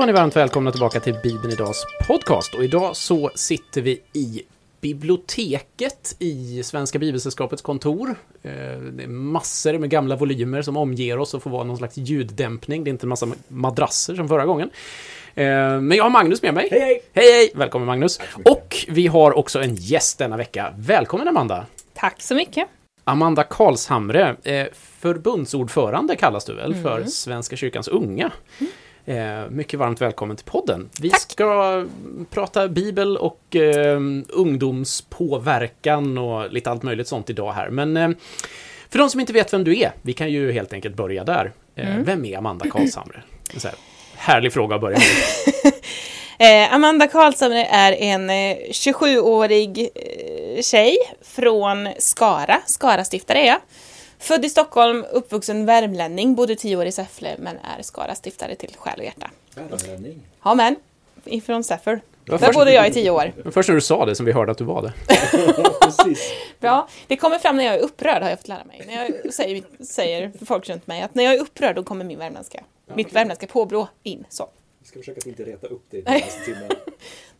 Var ni varmt välkomna tillbaka till Bibeln Idags podcast. Och idag så sitter vi i biblioteket i Svenska Bibelsällskapets kontor. Eh, Det är massor med gamla volymer som omger oss och får vara någon slags ljuddämpning. Det är inte en massa madrasser som förra gången. Eh, Men jag har Magnus med mig. Hej, hej! Hej, hej! Välkommen Magnus. Och vi har också en gäst denna vecka. Välkommen Amanda! Tack så mycket. Amanda Karlshamre, eh, förbundsordförande kallas du väl Mm. för Svenska kyrkans unga. Eh, mycket varmt välkommen till podden. Vi Tack. ska prata bibel och eh, ungdomspåverkan och lite allt möjligt sånt idag här. Men eh, för de som inte vet vem du är, vi kan ju helt enkelt börja där. Eh, Mm. Vem är Amanda Karlshamre? Så här härlig fråga att börja med. Eh, Amanda Karlshamre är en eh, 27-årig eh, tjej från Skara. Skara-stiftare är jag. Född i Stockholm, uppvuxen värmlänning, bodde 10 år i Säffle men är Skara-stiftare till själ och hjärta. Värmlänning. Ja men, ifrån Säffle. Där först- bodde jag i 10 år. Men Först när du sa det som vi hörde att du var det. Precis. Bra. Det kommer fram när jag är upprörd har jag fått lära mig. När jag säger, säger folk runt mig att när jag är upprörd då kommer min värmländska, mitt värmländska påbrå in. Så. Vi ska försöka att inte reta upp dig.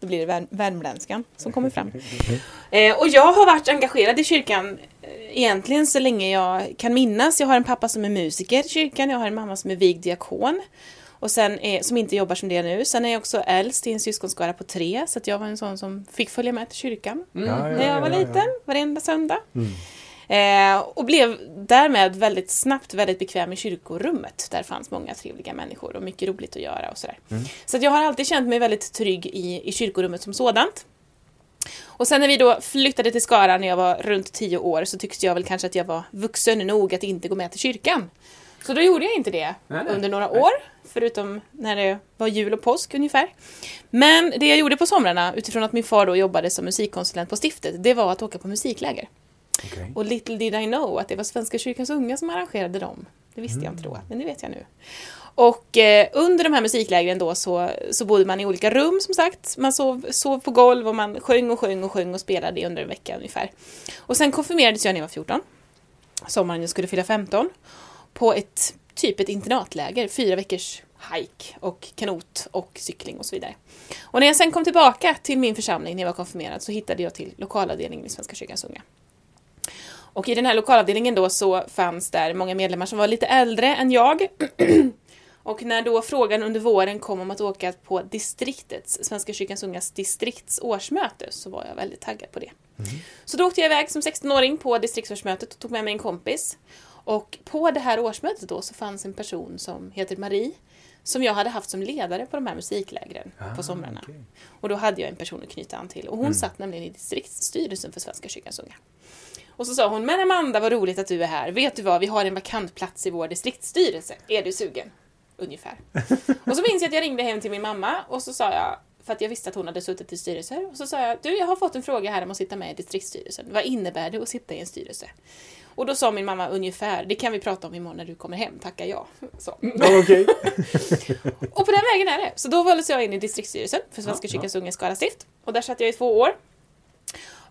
Då blir det värm- värmländskan som kommer fram. Eh, och jag har varit engagerad i kyrkan egentligen så länge jag kan minnas. Jag har en pappa som är musiker i kyrkan, jag har en mamma som är vigd diakon. Och sen är, som inte jobbar som det nu. Sen är jag också äldst i en syskonskara på tre, så att jag var en sån som fick följa med till kyrkan Ja, ja, när jag var ja, ja. liten, varenda söndag. Mm. Eh, och blev därmed väldigt snabbt väldigt bekväm i kyrkorummet. Där fanns många trevliga människor och mycket roligt att göra och sådär. Mm. Så att jag har alltid känt mig väldigt trygg i, i kyrkorummet som sådant. Och sen när vi då flyttade till Skara när jag var runt tio år så tyckte jag väl kanske att jag var vuxen nog att inte gå med till kyrkan. Så då gjorde jag inte det Nej, nej. under några år, förutom när det var jul och påsk ungefär. Men det jag gjorde på somrarna, utifrån att min far då jobbade som musikkonsulent på stiftet, det var att åka på musikläger. Okej. Och little did I know att det var Svenska kyrkans unga som arrangerade dem. Det visste jag inte då, men det vet jag nu. Och eh, under de här musiklägren då så, så bodde man i olika rum som sagt. Man sov, sov på golv och man sjöng och sjöng och sjöng och spelade under en vecka ungefär. Och sen konfirmerades jag när jag var 14. Sommaren jag skulle fylla 15. På ett typ ett internatläger, fyra veckors hike och kanot och cykling och så vidare. Och när jag sen kom tillbaka till min församling när jag var konfirmerad så hittade jag till lokalavdelningen i Svenska kyrkans unga. Och i den här lokalavdelningen då så fanns där många medlemmar som var lite äldre än jag. Och när då frågan under våren kom om att åka på distriktets, Svenska kyrkans ungas distrikts årsmöte så var jag väldigt taggad på det. Så då åkte jag iväg som 16-åring på distriktsårsmötet och tog med mig en kompis. Och på det här årsmötet då så fanns en person som heter Marie som jag hade haft som ledare på de här musiklägren på somrarna. okej. Och då hade jag en person att knyta an till. Och hon satt nämligen i distriktsstyrelsen för Svenska kyrkans unga. Och så sa hon, men Amanda vad roligt att du är här. Vet du vad, vi har en vakant plats i vår distriktsstyrelse. Är du sugen? Ungefär. Och så minns jag att jag ringde hem till min mamma och så sa jag, för att jag visste att hon hade suttit i styrelser, och så sa jag, du jag har fått en fråga här om att sitta med i distriktsstyrelsen. Vad innebär det att sitta i en styrelse? Och då sa min mamma ungefär, det kan vi prata om imorgon när du kommer hem, tackar jag. Så. Ja, Okej. Och på den vägen är det. Så då valdes jag in i distriktsstyrelsen för Svenska Ja, kyrkans unga i Skara stift. Och där satt jag i två år.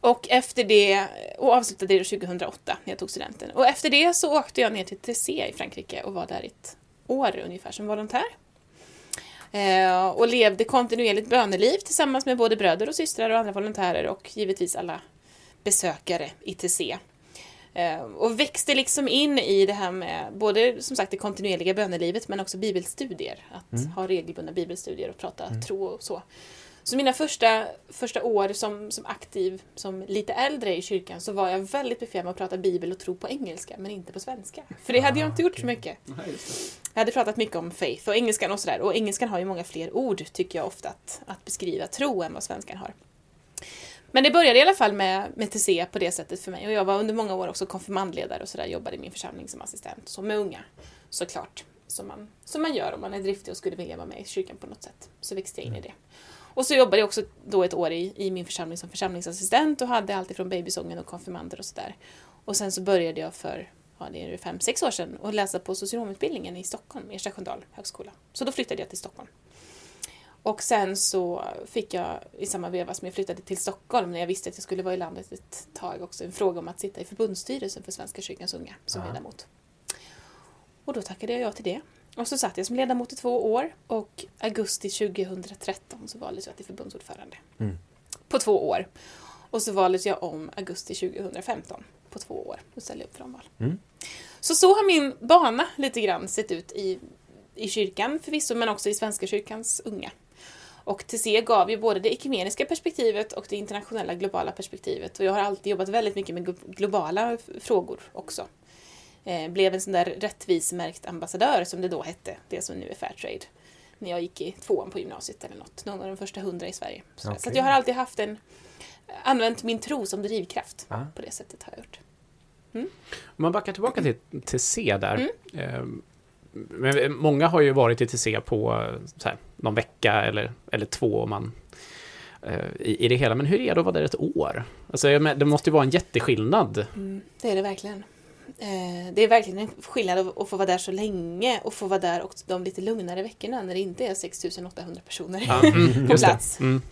Och efter det, och avslutade det 2008 när jag tog studenten. Och efter det så åkte jag ner till TC i Frankrike och var där i ett år ungefär som volontär. Eh, och levde kontinuerligt böneliv tillsammans med både bröder och systrar och andra volontärer och givetvis alla besökare i TC. Eh, och växte liksom in i det här med både som sagt det kontinuerliga bönelivet men också bibelstudier. Att ha regelbundna bibelstudier och prata tro och så. Så mina första, första år som, som aktiv, som lite äldre i kyrkan, så var jag väldigt bekväm med att prata bibel och tro på engelska, men inte på svenska. För det hade jag inte gjort så mycket. Jag hade pratat mycket om faith och engelskan och sådär. Och engelskan har ju många fler ord, tycker jag ofta, att, att beskriva tro än vad svenskan har. Men det började i alla fall med, med TC på det sättet för mig. Och jag var under många år också konfirmandledare och sådär, jobbade i min församling som assistent. Så med unga, såklart. Som man, som man gör om man är driftig och skulle vilja vara med i kyrkan på något sätt. Så växte jag in i det. Och så jobbade jag också då ett år i, i min församling som församlingsassistent och hade allt ifrån babysången och konfirmander och sådär. Och sen så började jag för, ja det är fem, sex år sedan, att läsa på socionomutbildningen i Stockholm, Ersta Sköndal högskola. Så då flyttade jag till Stockholm. Och sen så fick jag i samma veva som jag flyttade till Stockholm, när jag visste att jag skulle vara i landet ett tag också, en fråga om att sitta i förbundsstyrelsen för Svenska kyrkans unga som Ja. ledamot. Och då tackade jag ja till det. Och så satt jag som ledamot i två år och augusti 2013 så valdes jag till förbundsordförande. Mm. På två år. Och så valdes jag om augusti 2015 på två år och ställde upp för omval. Mm. Så så har min bana lite grann sett ut i, i kyrkan förvisso, men också i Svenska kyrkans unga. Och TC gav ju både det ekumeniska perspektivet och det internationella globala perspektivet. Och jag har alltid jobbat väldigt mycket med glo- globala frågor också. Eh, blev en sån där rättvismärkt ambassadör som det då hette, det som nu är Fairtrade. När jag gick i tvåan på gymnasiet eller något, någon av de första hundra i Sverige. Så, så Okej. att jag har alltid haft en, använt min tro som drivkraft. Ah. På det sättet har jag gjort. Om man backar tillbaka till TC där. Mm. Eh, men många har ju varit i TC på eh, så här, någon vecka eller, eller två om man, eh, i, i det hela. Men hur är det att vara där ett år? Alltså, det måste ju vara en jätteskillnad. Det är det verkligen. Eh, det är verkligen en skillnad att, få vara där så länge och få vara där också de lite lugnare veckorna när det inte är 6800 personer Ja, mm, på det. plats. Mm.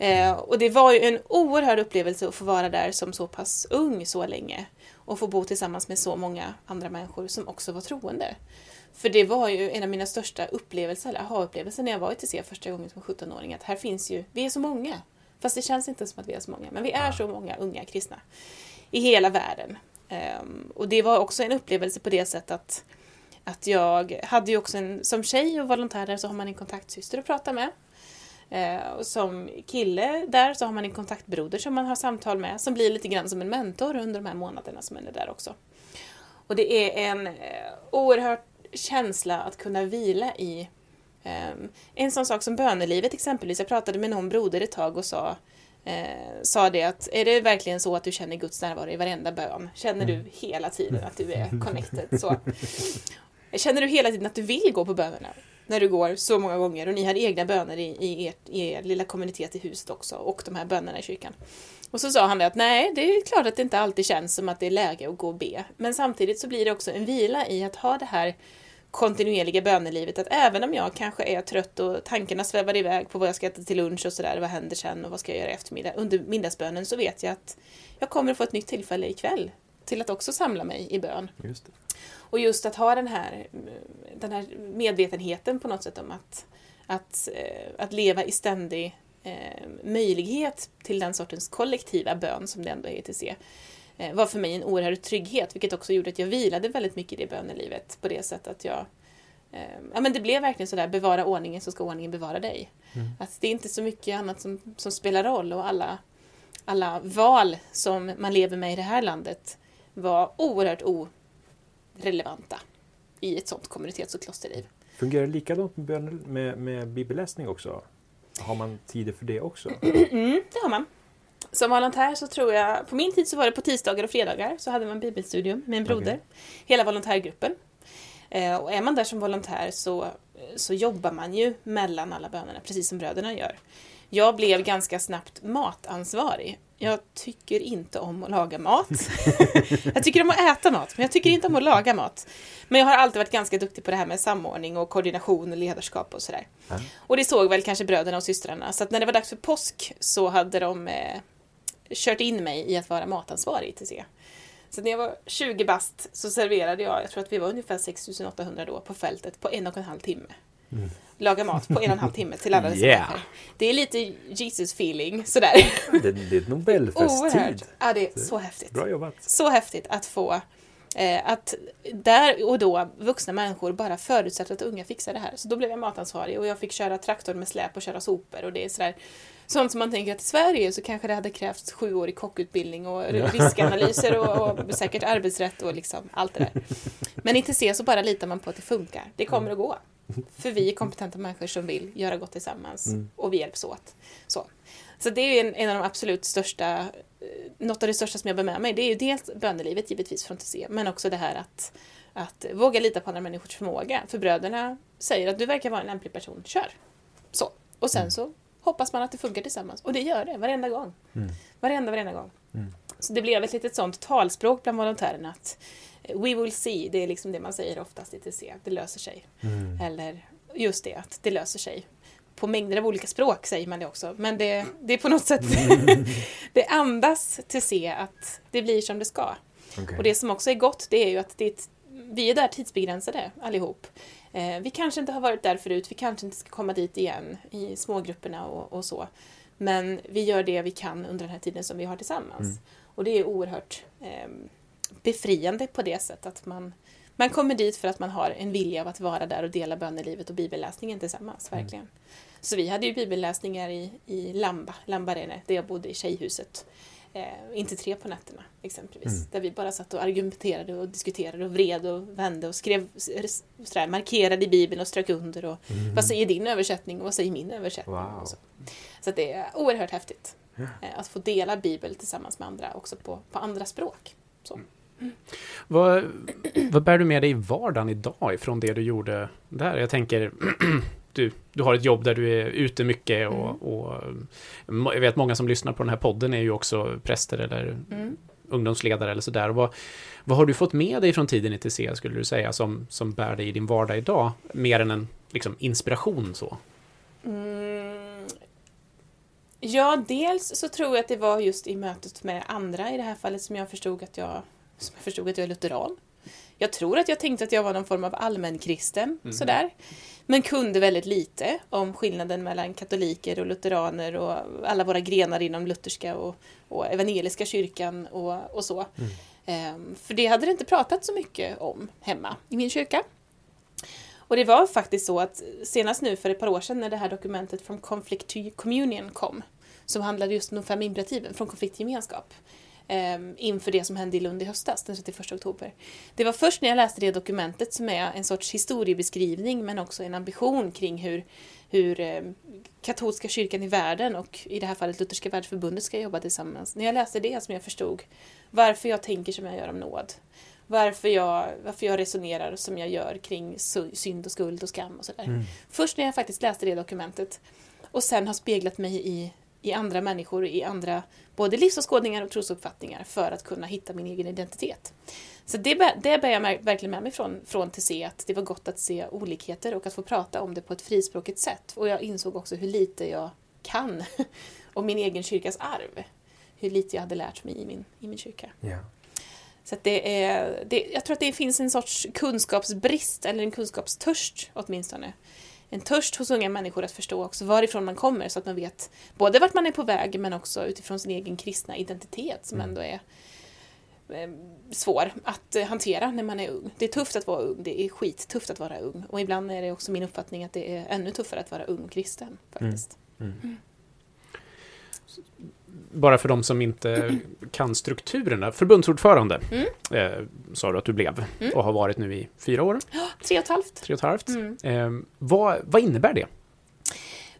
Eh, och det var ju en oerhörd upplevelse att få vara där som så pass ung så länge och få bo tillsammans med så många andra människor som också var troende. För det var ju en av mina största upplevelser, eller aha-upplevelser när jag var i TC första gången som 17-åring, att här finns ju, vi är så många. Fast det känns inte som att vi är så många, men vi är så många unga kristna i hela världen. Um, och det var också en upplevelse på det sättet att, att jag hade ju också en, som tjej och volontär där så har man en kontaktsyster att prata med. Uh, och som kille där så har man en kontaktbroder som man har samtal med som blir lite grann som en mentor under de här månaderna som man är där också. Och det är en eh, uh, oerhörd känsla att kunna vila i um, en sån sak som bönelivet exempelvis. Jag pratade med någon broder ett tag och sa eh, sa det att är det verkligen så att du känner Guds närvaro i varenda bön? Känner du hela tiden att du är connected? Så. Känner du hela tiden att du vill gå på bönerna? När du går så många gånger och ni har egna böner i, i, ert, i er lilla kommunitet i huset också och de här bönerna i kyrkan. Och så sa han det att nej, det är klart att det inte alltid känns som att det är läge att gå och be. Men samtidigt så blir det också en vila i att ha det här kontinuerliga bönelivet. Att även om jag kanske är trött och tankarna svävar iväg på vad jag ska äta till lunch och sådär, vad händer sen och vad ska jag göra i eftermiddag? Under middagsbönen så vet jag att jag kommer att få ett nytt tillfälle ikväll till att också samla mig i bön. Just det. Och just att ha den här, den här medvetenheten på något sätt om att, att, eh, att leva i ständig eh, möjlighet till den sortens kollektiva bön som det ändå är i ETC var för mig en oerhörd trygghet, vilket också gjorde att jag vilade väldigt mycket i det bönelivet på det sättet att jag eh, Ja men det blev verkligen sådär, bevara ordningen så ska ordningen bevara dig. Att det är inte så mycket annat som, som spelar roll och alla, alla val som man lever med i det här landet var oerhört orelevanta i ett sånt kommunitets och klosterliv. Fungerar det likadant med, med, med bibelläsning också? Har man tider för det också? Mm, det har man. Som volontär så tror jag, på min tid så var det på tisdagar och fredagar så hade man bibelstudium med en broder. Okej. Hela volontärgruppen. Eh, och är man där som volontär så, så jobbar man ju mellan alla bönerna, precis som bröderna gör. Jag blev ganska snabbt matansvarig. Jag tycker inte om att laga mat. jag tycker om att äta mat, men jag tycker inte om att laga mat. Men jag har alltid varit ganska duktig på det här med samordning och koordination och ledarskap och sådär. Ja. Och det såg väl kanske bröderna och systrarna. Så att när det var dags för påsk så hade de eh, kört in mig i att vara matansvarig till C. Så när jag var 20 bast så serverade jag, jag tror att vi var ungefär 6800 då på fältet på en och en halv timme. Laga mat på en och en halv timme till alla dessa Yeah. människor. Det är lite Jesus feeling sådär. Det, det är Nobelfesttid. Ja, det är så häftigt. Bra jobbat. Så häftigt att få eh, att där och då vuxna människor bara förutsätter att unga fixar det här. Så då blev jag matansvarig och jag fick köra traktor med släp och köra sopor och det är sådär Sånt som man tänker att i Sverige så kanske det hade krävts sju år i kockutbildning och riskanalyser och, och säkert arbetsrätt och liksom allt det där. Men inte se så bara litar man på att det funkar. Det kommer att gå. För vi är kompetenta människor som vill göra gott tillsammans Mm. och vi hjälps åt. Så, så det är en, en av de absolut största, eh, något av det största som jag bär med mig. Det är ju dels bönelivet givetvis från TC, men också det här att, att våga lita på andra människors förmåga. För bröderna säger att du verkar vara en lämplig person, kör! Så. Och sen så hoppas man att det funkar tillsammans. Och det gör det varenda gång. Mm. Varenda, varenda gång. Mm. Så det blev ett litet sånt talspråk bland volontärerna att eh, We will see, det är liksom det man säger oftast i TC, det löser sig. Mm. Eller just det, att det löser sig. På mängder av olika språk säger man det också, men det, det är på något sätt det andas till se att det blir som det ska. Okej. Och det som också är gott, det är ju att det är ett, vi är där tidsbegränsade allihop. Eh, vi kanske inte har varit där förut, vi kanske inte ska komma dit igen i smågrupperna och, och så. Men vi gör det vi kan under den här tiden som vi har tillsammans. Mm. Och det är oerhört eh, befriande på det sättet att man, man kommer dit för att man har en vilja av att vara där och dela bönelivet och bibelläsningen tillsammans, Mm. verkligen. Så vi hade ju bibelläsningar i, i Lamba, Lambarene, där jag bodde i tjejhuset. Eh, inte tre på nätterna exempelvis. Mm. Där vi bara satt och argumenterade och diskuterade och vred och vände och skrev sådär, markerade i Bibeln och strök under och Mm. vad säger din översättning och vad säger min översättning? Wow. Så så det är oerhört häftigt eh, att få dela Bibel tillsammans med andra också på, på andra språk. Så. Vad, vad bär du med dig i vardagen idag ifrån det du gjorde där? Jag tänker, du, du har ett jobb där du är ute mycket och, Mm. och må- jag vet många som lyssnar på den här podden är ju också präster eller Mm. ungdomsledare eller sådär. Vad, vad har du fått med dig från tiden i TC, skulle du säga, som, som bär dig i din vardag idag? Mer än en liksom, inspiration så? Mm. Ja, dels så tror jag att det var just i mötet med andra i det här fallet som jag förstod att jag, som jag, förstod att jag är lutheran. Jag tror att jag tänkte att jag var någon form av allmänkristen, Mhm. sådär. Men kunde väldigt lite om skillnaden mellan katoliker och lutheraner och alla våra grenar inom lutherska och, och evangeliska kyrkan och, och så. Ehm, för det hade det inte pratat så mycket om hemma i min kyrka. Och det var faktiskt så att senast nu för ett par år sedan när det här dokumentet från Conflict to Communion kom, som handlade just om fem imperativen från konflikt till gemenskap, inför det som hände i Lund i höstas, den 31 oktober. Det var först när jag läste det dokumentet som är en sorts historiebeskrivning men också en ambition kring hur, hur eh, katolska kyrkan i världen och i det här fallet Lutherska världsförbundet ska jobba tillsammans. När jag läste det som jag förstod varför jag tänker som jag gör om nåd. Varför jag, varför jag resonerar som jag gör kring synd och skuld och skam och sådär. Mm. Först när jag faktiskt läste det dokumentet och sen har speglat mig i, i andra människor, i andra både livsåskådningar och trosuppfattningar för att kunna hitta min egen identitet. Så det, det bär jag verkligen med mig från, från TC, att det var gott att se olikheter och att få prata om det på ett frispråkigt sätt. Och jag insåg också hur lite jag kan om min egen kyrkas arv. Hur lite jag hade lärt mig i min, i min kyrka. Ja. Så det är, det, jag tror att det finns en sorts kunskapsbrist, eller en kunskapstörst åtminstone. En törst hos unga människor att förstå också varifrån man kommer så att man vet både vart man är på väg men också utifrån sin egen kristna identitet som Mm. ändå är eh, svår att eh, hantera när man är ung. Det är tufft att vara ung, det är skittufft att vara ung och ibland är det också min uppfattning att det är ännu tuffare att vara ung och kristen faktiskt. Mm. Bara för de som inte kan strukturerna. Förbundsordförande Mm. eh, sa du att du blev Mm. och har varit nu i fyra år, Tre och ett halvt. tre och ett halvt. Mm. Eh, vad, vad innebär det?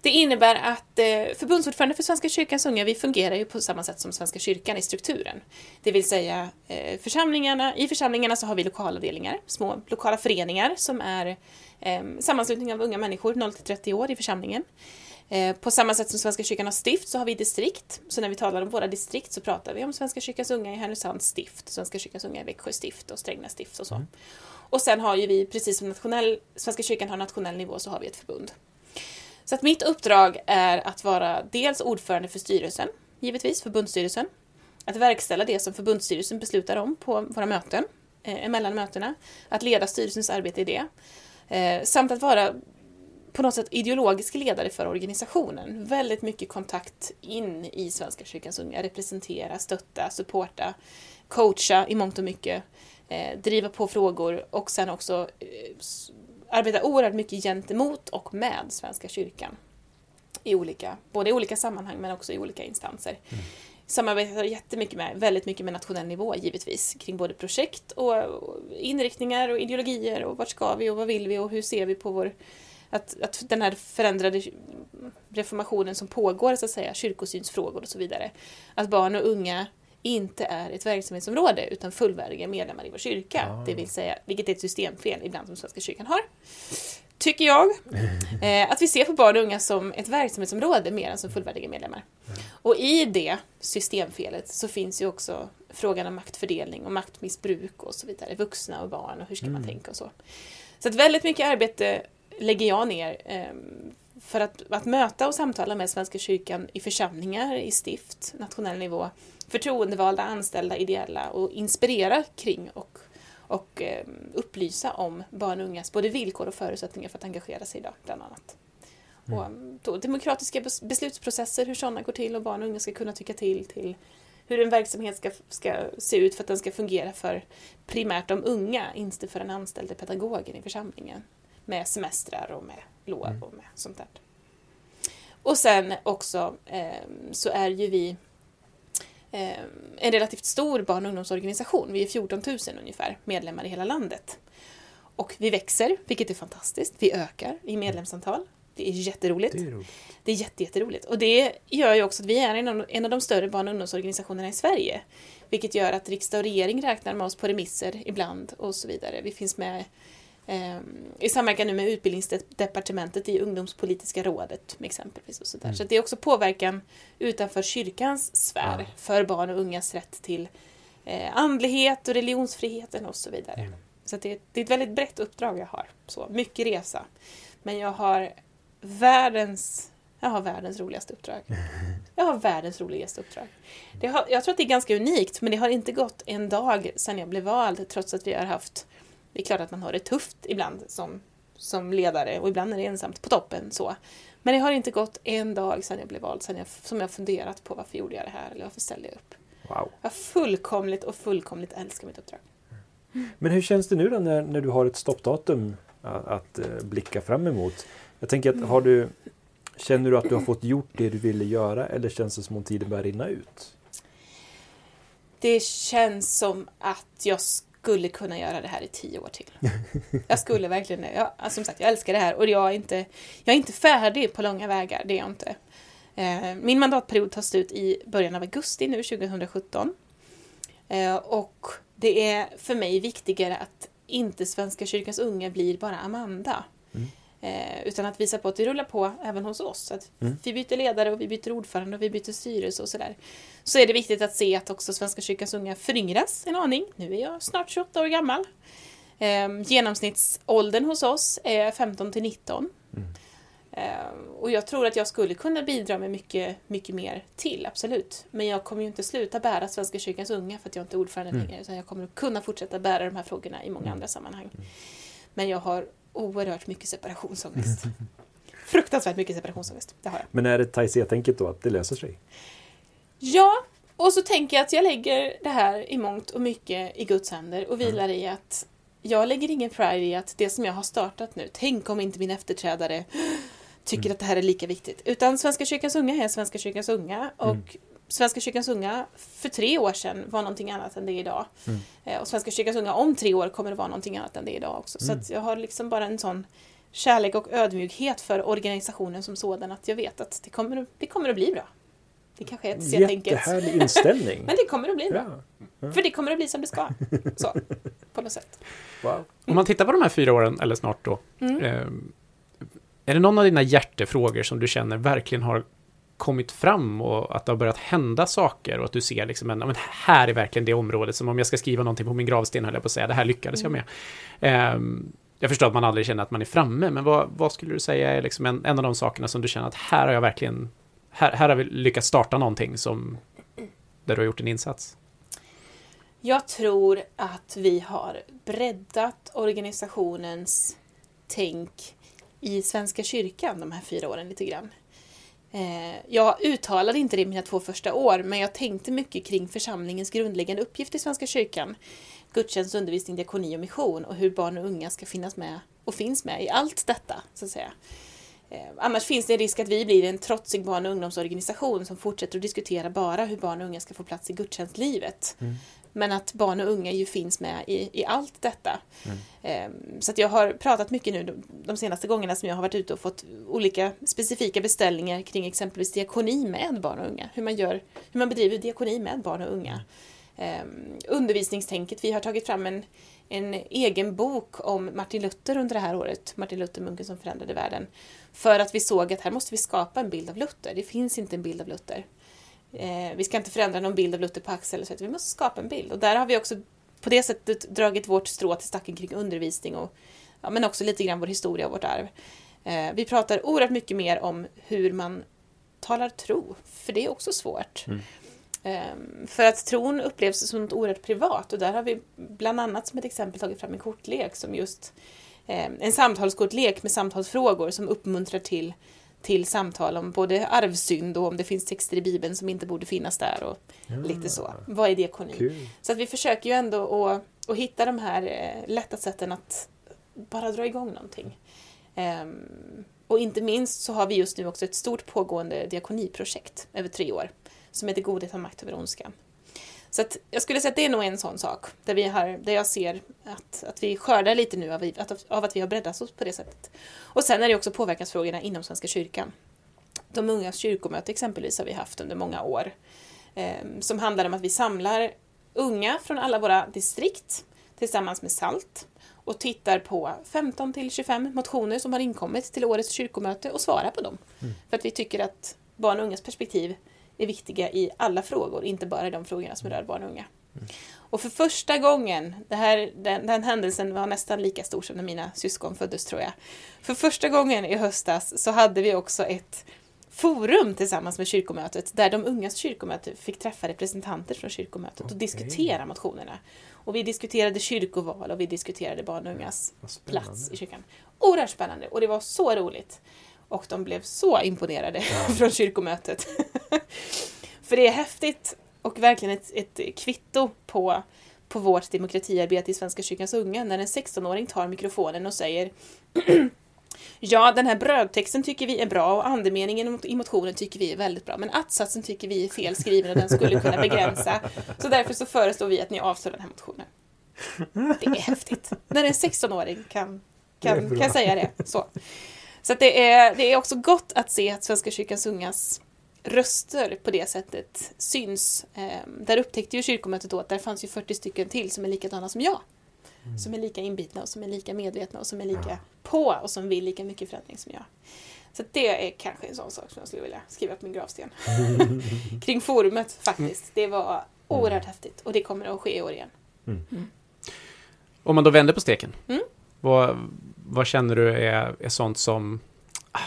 Det innebär att eh, förbundsordförande för Svenska kyrkans unga, vi fungerar ju på samma sätt som Svenska kyrkan i strukturen. Det vill säga eh, församlingarna, i församlingarna så har vi lokalavdelningar, små lokala föreningar som är eh, sammanslutning av unga människor 0-30 år i församlingen. Eh, på samma sätt som Svenska kyrkan har stift så har vi distrikt. Så när vi talar om våra distrikt så pratar vi om Svenska kyrkans unga i Härnösands stift, Svenska kyrkans unga i Växjö stift och Strängnäs stift och så. Och sen har ju vi, precis som nationell, Svenska kyrkan har nationell nivå, så har vi ett förbund. Så att mitt uppdrag är att vara dels ordförande för styrelsen, givetvis, förbundsstyrelsen. Att verkställa det som förbundsstyrelsen beslutar om på våra möten, eh, emellan mötena. Att leda styrelsens arbete i det. Eh, samt att vara på något sätt ideologisk ledare för organisationen. Väldigt mycket kontakt in i Svenska kyrkans unga. Representera, stötta, supporta, coacha i mångt och mycket. Eh, driva på frågor och sen också eh, arbeta oerhört mycket gentemot och med Svenska kyrkan. I olika, både i olika sammanhang men också i olika instanser. Samarbetar jättemycket med, väldigt mycket med nationell nivå givetvis. Kring både projekt och och inriktningar och ideologier och vart ska vi och vad vill vi och hur ser vi på vår att, att den här förändrade reformationen som pågår, så att säga, kyrkosynsfrågor och så vidare. Att barn och unga inte är ett verksamhetsområde utan fullvärdiga medlemmar i vår kyrka. Ah. Det vill säga, vilket är ett systemfel ibland som Svenska kyrkan har. Tycker jag. Eh, att vi ser på barn och unga som ett verksamhetsområde mer än som fullvärdiga medlemmar. Och i det systemfelet så finns ju också frågan om maktfördelning och maktmissbruk och så vidare. Vuxna och barn och hur ska man Mm. tänka och så. Så att väldigt mycket arbete lägger jag ner ehm, för att, att möta och samtala med Svenska kyrkan i församlingar, i stift, nationell nivå, förtroendevalda, anställda, ideella och inspirera kring och, och eh, upplysa om barn och ungas både villkor och förutsättningar för att engagera sig idag, bland annat. Mm. Och, demokratiska bes- beslutsprocesser, hur sådana går till och barn och unga ska kunna tycka till, till hur en verksamhet ska, ska se ut för att den ska fungera för primärt de unga, inte för den anställde pedagogen i församlingen. Med semestrar och med lov Mm. och med sånt där. Och sen också eh, så är ju vi eh, en relativt stor barn och ungdomsorganisation. Vi är 14 000 ungefär medlemmar i hela landet. Och vi växer, vilket är fantastiskt. Vi ökar i medlemsantal. Det är jätteroligt. Det är roligt. Det är jätte, jätteroligt. Och det gör ju också att vi är en av, en av de större barn och ungdomsorganisationerna i Sverige. Vilket gör att riksdag och regering räknar med oss på remisser ibland och så vidare. Vi finns med i samverkan nu med Utbildningsdepartementet i Ungdomspolitiska rådet exempelvis. Och så. Mm. så det är också påverkan utanför kyrkans sfär Ja. för barn och ungas rätt till eh, andlighet och religionsfriheten och så vidare. Mm. Så det, är- det är ett väldigt brett uppdrag jag har. Så, mycket resa. Men jag har världens, jag har världens roligaste uppdrag. Jag har världens roligaste uppdrag. Det har, jag tror att det är ganska unikt, men det har inte gått en dag sedan jag blev vald, trots att vi har haft... Det är klart att man har det tufft ibland som, som ledare och ibland är det ensamt på toppen. så. Men det har inte gått en dag sedan jag blev vald sedan jag, som jag funderat på varför gjorde jag det här eller varför ställde jag upp. Wow. Jag fullkomligt och fullkomligt älskar mitt uppdrag. Men hur känns det nu då när, när du har ett stoppdatum att, att eh, blicka fram emot? Jag tänker att har du Känner du att du har fått gjort det du ville göra eller känns det som om tiden börjar rinna ut? Det känns som att jag skulle kunna göra det här i tio år till. Jag skulle verkligen det. Jag, alltså, som sagt, jag älskar det här och jag är inte, jag är inte färdig på långa vägar, det är jag inte. Eh, Min mandatperiod tar slut i början av augusti nu, 2017. Eh, Och det är för mig viktigare att inte Svenska kyrkans unga blir bara Amanda. Mm. Eh, utan att visa på att det rullar på även hos oss. Att Mm. Vi byter ledare och vi byter ordförande och vi byter styrelse och sådär. Så är det viktigt att se att också Svenska kyrkans unga föryngras en aning. Nu är jag snart 28 år gammal. Eh, genomsnittsåldern hos oss är 15 till 19. Mm. Eh, och jag tror att jag skulle kunna bidra med mycket, mycket mer till, absolut. Men jag kommer ju inte sluta bära Svenska kyrkans unga för att jag inte är ordförande Mm. längre. Utan jag kommer att kunna fortsätta bära de här frågorna i många Mm. andra sammanhang. Men jag har oerhört mycket separationsångest. Fruktansvärt mycket separationsångest. Det har jag. Men är det Taizé-tänket då att det löser sig? Ja, och så tänker jag att jag lägger det här i mångt och mycket i Guds händer och vilar i att jag lägger ingen pride i att det som jag har startat nu, tänk om inte min efterträdare tycker Mm. att det här är lika viktigt. Utan Svenska kyrkans unga är Svenska kyrkans unga och Mm. Svenska kyrkans unga för tre år sedan var någonting annat än det är idag. Mm. Eh, Och Svenska kyrkans unga om tre år kommer att vara någonting annat än det är idag också. Så Mm. att jag har liksom bara en sån kärlek och ödmjukhet för organisationen som sådan att jag vet att det kommer, att- det kommer att bli bra. Det kanske är ett C-tänket. Jättehärlig inställning. Men det kommer att bli bra. Ja. För det kommer att bli som det ska. Så, på något sätt. Wow. Om man tittar på de här fyra åren, eller snart då, Mm. eh, är det någon av dina hjärtefrågor som du känner verkligen har kommit fram och att det har börjat hända saker och att du ser liksom en, ja, men här är verkligen det området som om jag ska skriva någonting på min gravsten höll jag på att säga, det här lyckades jag med. Um, jag förstår att man aldrig känner att man är framme, men vad, vad skulle du säga är liksom en, en av de sakerna som du känner att här har jag verkligen, här, här har vi lyckats starta någonting som, där du har gjort en insats? Jag tror att vi har breddat organisationens tänk i Svenska kyrkan de här fyra åren lite grann. Eh, Jag uttalade inte det mina två första år, men jag tänkte mycket kring församlingens grundläggande uppgift i Svenska kyrkan. Gudstjänst, undervisning, diakoni och mission och hur barn och unga ska finnas med och finns med i allt detta, så att säga. Eh, annars finns det en risk att vi blir en trotsig barn och ungdomsorganisation som fortsätter att diskutera bara hur barn och unga ska få plats i gudstjänstlivet. Mm. Men att barn och unga ju finns med i, i allt detta. Mm. Ehm, Så att jag har pratat mycket nu de, senaste gångerna som jag har varit ute och fått olika specifika beställningar kring exempelvis diakoni med barn och unga. Hur man, gör, hur man bedriver diakoni med barn och unga. Ehm, undervisningstänket. Vi har tagit fram en, en egen bok om Martin Luther under det här året. Martin Luther, munken som förändrade världen. För att vi såg att här måste vi skapa en bild av Luther. Det finns inte en bild av Luther. Eh, vi ska inte förändra någon bild av Luther på Axel, så att vi måste skapa en bild. Och där har vi också på det sättet dragit vårt strå till stacken kring undervisning och ja, men också lite grann vår historia och vårt arv. Eh, vi pratar oerhört mycket mer om hur man talar tro, för det är också svårt. Mm. Ehm, För att tron upplevs som något oerhört privat och där har vi bland annat som ett exempel tagit fram en kortlek som just eh, en samtalskortlek med samtalsfrågor som uppmuntrar till, till samtal om både arvsynd och om det finns texter i Bibeln som inte borde finnas där och lite så. Vad är diakoni? Kul. Så att vi försöker ju ändå att, att hitta de här eh, lätta sätten att bara dra igång någonting. Ehm, och inte minst så har vi just nu också ett stort pågående diakoniprojekt över tre år som heter Godhet har makt över ondskan. Så att jag skulle säga att det är nog en sån sak där, vi har, där jag ser att, att vi skördar lite nu av, att, av att vi har breddat oss på det sättet. Och sen är det också påverkansfrågorna inom Svenska kyrkan. De ungas kyrkomöte exempelvis har vi haft under många år. Eh, som handlar om att vi samlar unga från alla våra distrikt tillsammans med SALT och tittar på 15 till 25 motioner som har inkommit till årets kyrkomöte och svarar på dem. För att vi tycker att barn och ungas perspektiv är viktiga i alla frågor, inte bara i de frågorna som rör barn och unga. Och för första gången, det här, den, den händelsen var nästan lika stor som när mina syskon föddes tror jag. För första gången i höstas så hade vi också ett forum tillsammans med kyrkomötet där de ungas kyrkomöte fick träffa representanter från kyrkomötet och Okej. diskutera motionerna. Och vi diskuterade kyrkoval och vi diskuterade barn och ungas plats i kyrkan. Oerhört spännande och det var så roligt. Och de blev så imponerade från kyrkomötet. För det är häftigt och verkligen ett, ett kvitto på, på vårt demokratiarbete i Svenska kyrkans unga när en 16-åring tar mikrofonen och säger Ja, den här brödtexten tycker vi är bra och andemeningen i motionen tycker vi är väldigt bra, men att-satsen tycker vi är fel skriven och den skulle kunna begränsa. Så därför så föreslår vi att ni avslår den här motionen. Det är häftigt. När en 16-åring kan, kan, kan säga det. Så, så att det, är, det är också gott att se att Svenska kyrkans ungas röster på det sättet syns. Ehm, där upptäckte ju kyrkomötet då att där fanns ju 40 stycken till som är likadana som jag. Som är lika inbitna och som är lika medvetna och som är lika på och som vill lika mycket förändring som jag. Så det är kanske en sån sak som jag skulle vilja skriva på min gravsten. Kring forumet faktiskt. Det var oerhört häftigt och det kommer att ske i år igen. Om man då vänder på steken, Mm vad, vad känner du är, är sånt som... Ah,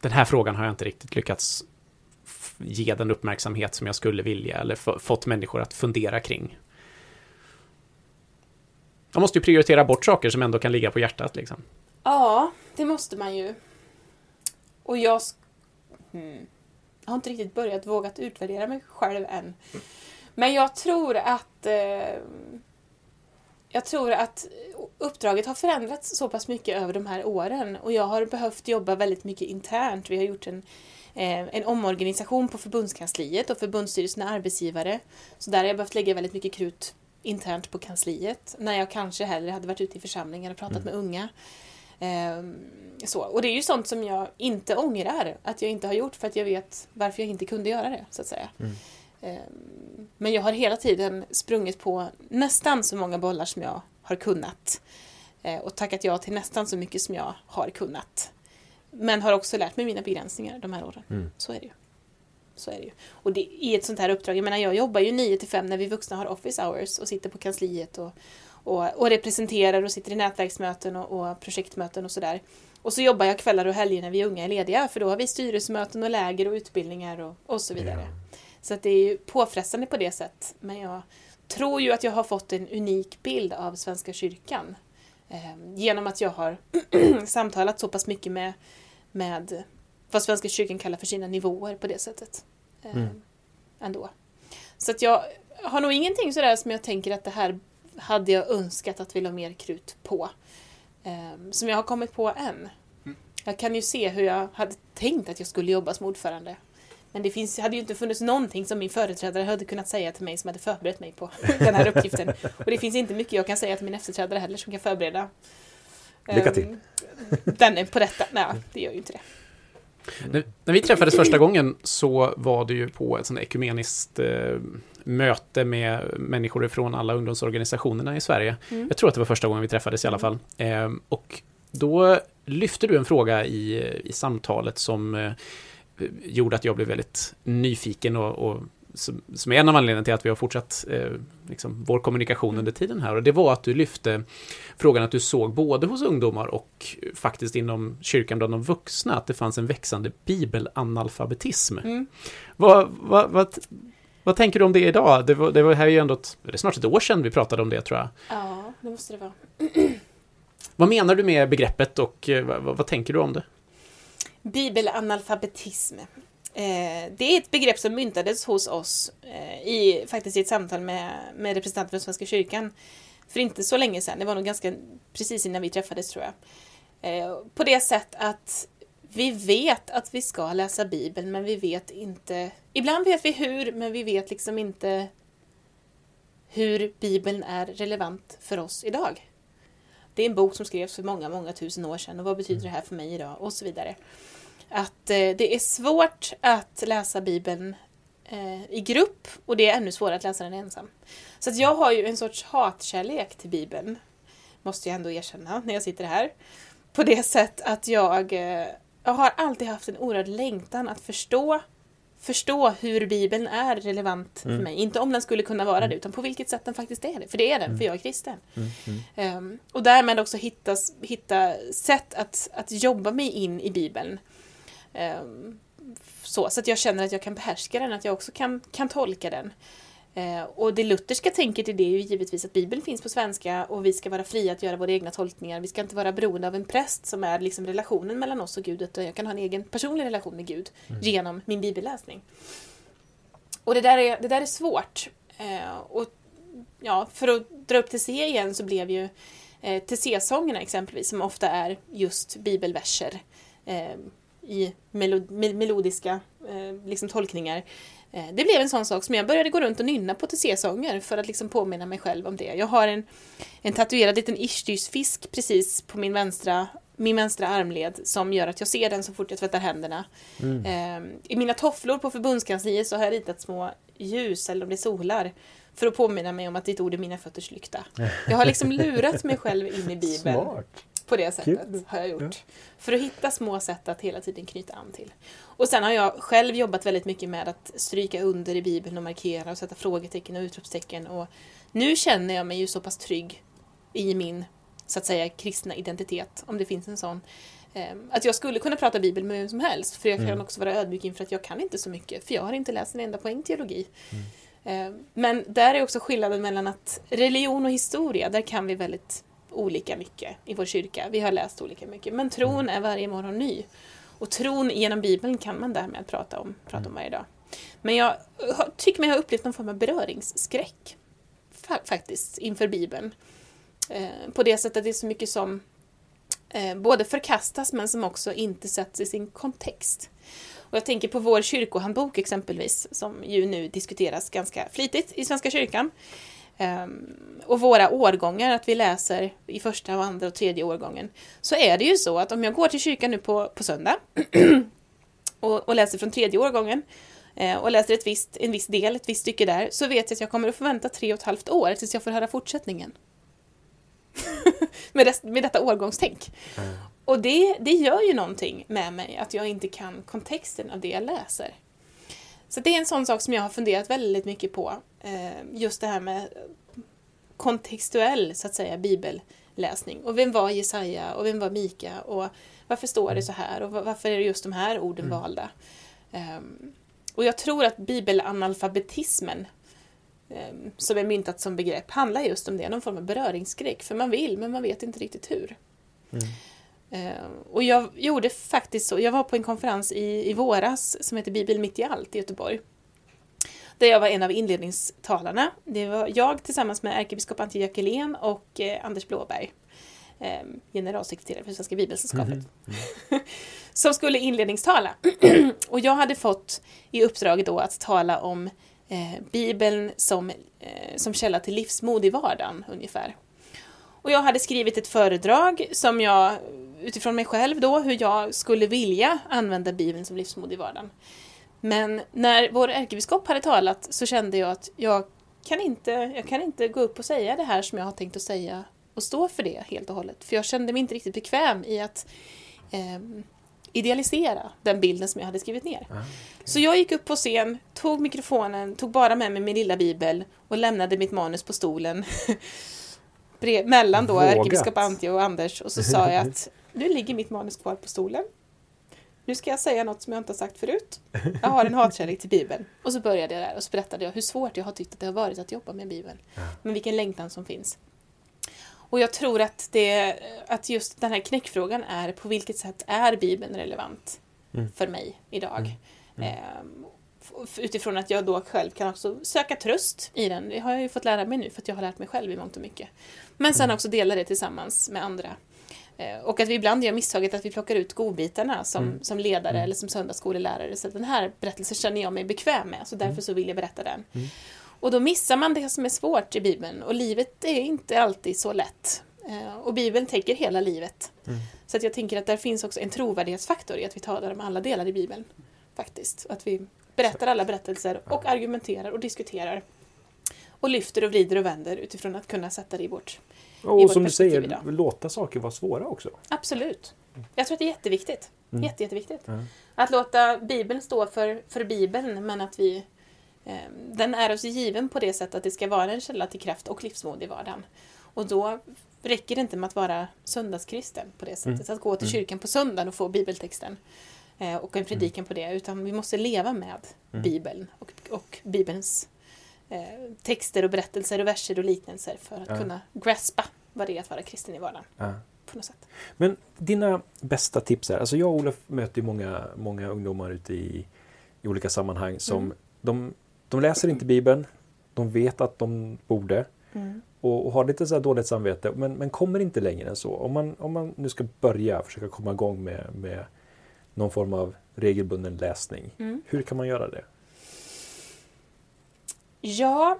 den här frågan har jag inte riktigt lyckats ge den uppmärksamhet som jag skulle vilja eller fått människor att fundera kring. Man måste ju prioritera bort saker som ändå kan ligga på hjärtat. Liksom. Ja, det måste man ju. Och jag... Hmm. Jag har inte riktigt börjat vågat utvärdera mig själv än. Men jag tror att... Eh, jag tror att uppdraget har förändrats så pass mycket över de här åren och jag har behövt jobba väldigt mycket internt. Vi har gjort en, eh, en omorganisation på förbundskansliet och förbundsstyrelsen är arbetsgivare. Så där har jag behövt lägga väldigt mycket krut internt på kansliet när jag kanske hellre hade varit ute i församlingar och pratat med unga. Ehm, så. Och det är ju sånt som jag inte ångrar att jag inte har gjort för att jag vet varför jag inte kunde göra det, så att säga. Mm. Ehm, men jag har hela tiden sprungit på nästan så många bollar som jag har kunnat. Eh, och tackat ja till nästan så mycket som jag har kunnat. Men har också lärt mig mina begränsningar de här åren. Mm. Så är det ju. Så är det ju. Och det, i ett sånt här uppdrag, jag menar jag jobbar ju 9 till 5 när vi vuxna har office hours och sitter på kansliet och, och, och representerar och sitter i nätverksmöten och, och projektmöten och sådär. Och så jobbar jag kvällar och helger när vi unga är lediga för då har vi styrelsemöten och läger och utbildningar och, och så vidare. Så att det är ju påfrestande på det sättet. Men jag tror ju att jag har fått en unik bild av Svenska kyrkan. Eh, genom att jag har samtalat så pass mycket med, med vad Svenska kyrkan kallar för sina nivåer på det sättet. Eh, Mm. Ändå. Så att jag har nog ingenting sådär som jag tänker att det här hade jag önskat att vi la mer krut på. Eh, som jag har kommit på än. Jag kan ju se hur jag hade tänkt att jag skulle jobba som ordförande. Men det finns, hade ju inte funnits någonting som min företrädare hade kunnat säga till mig som hade förberett mig på den här uppgiften. Och det finns inte mycket jag kan säga till min efterträdare heller som kan förbereda. Lycka till. Ehm, Den är på detta. Nej, det gör ju inte det. När, när vi träffades första gången så var det ju på ett sånt ekumeniskt eh, möte med människor från alla ungdomsorganisationerna i Sverige. Mm. Jag tror att det var första gången vi träffades i alla fall. Eh, och då lyfte du en fråga i, i samtalet som eh, gjorde att jag blev väldigt nyfiken och, och som, som är en av anledningarna till att vi har fortsatt eh, liksom, vår kommunikation under tiden här. Och det var att du lyfte frågan att du såg både hos ungdomar och faktiskt inom kyrkan bland de vuxna att det fanns en växande bibelanalfabetism. Mm. Vad, vad, vad, Vad tänker du om det idag? Det var, det var här ju ändå ett, det är snart ett år sedan vi pratade om det tror jag. Ja, det måste det vara. Vad menar du med begreppet och eh, vad, vad tänker du om det? Bibelanalfabetism. Eh, det är ett begrepp som myntades hos oss eh, i, faktiskt i ett samtal med, med representanter för Svenska kyrkan för inte så länge sedan. Det var nog ganska precis innan vi träffades tror jag. Eh, på det sätt att vi vet att vi ska läsa Bibeln men vi vet inte... Ibland vet vi hur men vi vet liksom inte hur Bibeln är relevant för oss idag. Det är en bok som skrevs för många, många tusen år sedan och vad betyder det här för mig idag och så vidare. Att eh, det är svårt att läsa Bibeln eh, i grupp och det är ännu svårare att läsa den ensam. Så att jag har ju en sorts hatkärlek till Bibeln, måste jag ändå erkänna när jag sitter här. På det sätt att jag, eh, jag har alltid haft en oerhörd längtan att förstå förstå hur Bibeln är relevant för mig. Inte om den skulle kunna vara det, utan på vilket sätt den faktiskt är det. För det är den, för jag är kristen. Um, och därmed också hitta, hitta sätt att, att jobba mig in i Bibeln. Um, så, så att jag känner att jag kan behärska den, att jag också kan, kan tolka den. Eh, och det lutherska tänket i det är ju givetvis att Bibeln finns på svenska och vi ska vara fria att göra våra egna tolkningar. Vi ska inte vara beroende av en präst som är liksom relationen mellan oss och Gud, utan jag kan ha en egen personlig relation med Gud genom min bibelläsning. Och det där är, det där är svårt. Eh, och ja, för att dra upp till C igen så blev ju eh, TC-sångerna exempelvis, som ofta är just bibelverser eh, i melod melodiska liksom tolkningar. Eh, det blev en sån sak som jag började gå runt och nynna på TC-sånger för att liksom påminna mig själv om det. Jag har en, en tatuerad liten Ishtyrs-fisk precis på min vänstra, min vänstra armled som gör att jag ser den så fort jag tvättar händerna. Mm. Eh, I mina tofflor på förbundskansliet så har jag ritat små ljus, eller om det är solar, för att påminna mig om att ditt ord är mina fötters lykta. Jag har liksom lurat mig själv in i Bibeln. Smart. På det sättet Kul. har jag gjort. För att hitta små sätt att hela tiden knyta an till. Och sen har jag själv jobbat väldigt mycket med att stryka under i Bibeln och markera och sätta frågetecken och utropstecken. Och nu känner jag mig ju så pass trygg i min, så att säga, kristna identitet, om det finns en sån. eh, Att jag skulle kunna prata Bibeln med vem som helst, för jag kan Mm. också vara ödmjuk inför att jag kan inte så mycket, för jag har inte läst en enda poäng teologi. Eh, Men där är också skillnaden mellan att religion och historia, där kan vi väldigt olika mycket i vår kyrka. Vi har läst olika mycket. Men tron är varje morgon ny. Och tron genom Bibeln kan man därmed prata om, prata om varje dag. Men jag har- tycker mig ha upplevt någon form av beröringsskräck fa- faktiskt inför Bibeln. Eh, på det sättet att det är så mycket som eh, både förkastas men som också inte sätts i sin kontext. Och jag tänker på vår kyrkohandbok exempelvis, som ju nu diskuteras ganska flitigt i Svenska kyrkan. Ehm, och våra årgångar, att vi läser i första, och andra och tredje årgången. Så är det ju så att om jag går till kyrkan nu på, på söndag och, och läser från tredje årgången eh, och läser ett visst, en viss del, ett visst stycke där, så vet jag att jag kommer att få vänta tre och ett halvt år tills jag får höra fortsättningen. med, det, med detta årgångstänk. Och det, det gör ju någonting med mig, att jag inte kan kontexten av det jag läser. Så det är en sån sak som jag har funderat väldigt mycket på. Eh, just det här med kontextuell, så att säga, bibelläsning. Och vem var Jesaja och vem var Mika och varför står det så här och va- varför är det just de här orden valda? Ehm, och jag tror att bibelanalfabetismen, ehm, som är myntat som begrepp, handlar just om det, någon form av beröringsskräck. För man vill, men man vet inte riktigt hur. Eh, Och jag gjorde faktiskt så, jag var på en konferens i, i våras som heter Bibeln mitt i allt i Göteborg. Där jag var en av inledningstalarna. Det var jag tillsammans med ärkebiskop Antje Jackelén och eh, Anders Blåberg, eh, generalsekreterare för Svenska Bibelsällskapet, som skulle inledningstala. och jag hade fått i uppdrag då att tala om eh, Bibeln som, eh, som källa till livsmod i vardagen ungefär. Och jag hade skrivit ett föredrag som jag, utifrån mig själv då, hur jag skulle vilja använda Bibeln som livsmod i vardagen. Men när vår ärkebiskop hade talat så kände jag att jag kan, inte, jag kan inte gå upp och säga det här som jag har tänkt att säga och stå för det helt och hållet. För jag kände mig inte riktigt bekväm i att ehm, idealisera den bilden som jag hade skrivit ner. Så jag gick upp på scen, tog mikrofonen, tog bara med mig min lilla bibel och lämnade mitt manus på stolen Bre- mellan då Vågat. ärkebiskop Antje och Anders och så sa jag att nu ligger mitt manus kvar på stolen. nu ska jag säga något som jag inte har sagt förut. Jag har en hatkärlek till Bibeln. Och så började jag där och så berättade jag hur svårt jag har tyckt att det har varit att jobba med Bibeln. Ja. Men vilken längtan som finns. Och jag tror att, det, att just den här knäckfrågan är på vilket sätt är Bibeln relevant Mm. för mig idag? Mm. Ehm, f- utifrån att jag då själv kan också söka tröst i den. Det har jag ju fått lära mig nu för att jag har lärt mig själv i mångt och mycket. Men sen också dela det tillsammans med andra. Eh, Och att vi ibland gör misstaget att vi plockar ut godbitarna som, Mm. som ledare Mm. eller som söndagsskolelärare. Så att den här berättelsen känner jag mig bekväm med, så därför Mm. så vill jag berätta den. Mm. Och då missar man det som är svårt i Bibeln och livet är inte alltid så lätt. Eh, Och Bibeln täcker hela livet. Mm. Så att jag tänker att där finns också en trovärdighetsfaktor i att vi talar om alla delar i Bibeln. Faktiskt. Att vi berättar alla berättelser och argumenterar och diskuterar. Och lyfter och vrider och vänder utifrån att kunna sätta det i vårt... I Och vårt som du säger, idag. låta saker vara svåra också. Absolut. Jag tror att det är jätteviktigt. Mm. Jätte, jätteviktigt. Ja. Att låta Bibeln stå för, för Bibeln, men att vi... Eh, den är oss given på det sättet att det ska vara en källa till kraft och livsmod i vardagen. Och då räcker det inte med att vara söndagskristen på det sättet. Att gå till Mm. kyrkan på söndagen och få bibeltexten eh, och en predikan på det. Utan vi måste leva med Mm. Bibeln och, och Bibelns texter och berättelser och verser och liknelser för att Ja. kunna graspa vad det är att vara kristen i vardagen. Ja. På något sätt. Men dina bästa tips här. Alltså jag och Olof möter många, många ungdomar ute i, i olika sammanhang som Mm. de, de läser inte Bibeln. De vet att de borde Mm. och, och har lite så dåligt samvete men, men kommer inte längre än så. Om man, om man nu ska börja försöka komma igång med, med någon form av regelbunden läsning. Mm. Hur kan man göra det? Ja,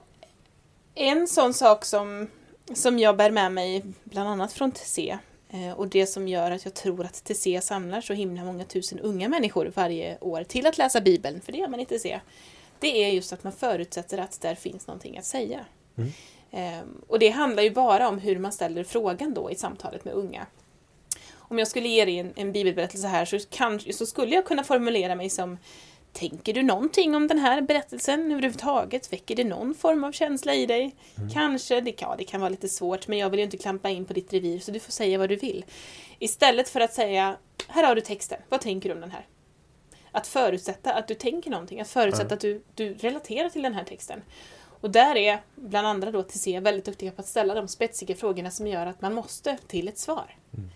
en sån sak som, som jag bär med mig bland annat från TC eh, och det som gör att jag tror att TC samlar så himla många tusen unga människor varje år till att läsa Bibeln, för det gör man i TC, det är just att man förutsätter att där finns någonting att säga. Mm. Ehm, Och det handlar ju bara om hur man ställer frågan då i samtalet med unga. Om jag skulle ge dig en, en bibelberättelse här så, kan, så skulle jag kunna formulera mig som Tänker du någonting om den här berättelsen överhuvudtaget? Väcker det någon form av känsla i dig? Kanske, det kan, det kan vara lite svårt, men jag vill ju inte klampa in på ditt revir, så du får säga vad du vill. Istället för att säga, här har du texten, vad tänker du om den här? Att förutsätta att du tänker någonting, att förutsätta Ja. att du, du relaterar till den här texten. Och där är bland andra då TC väldigt duktiga på att ställa de spetsiga frågorna som gör att man måste till ett svar. Mm.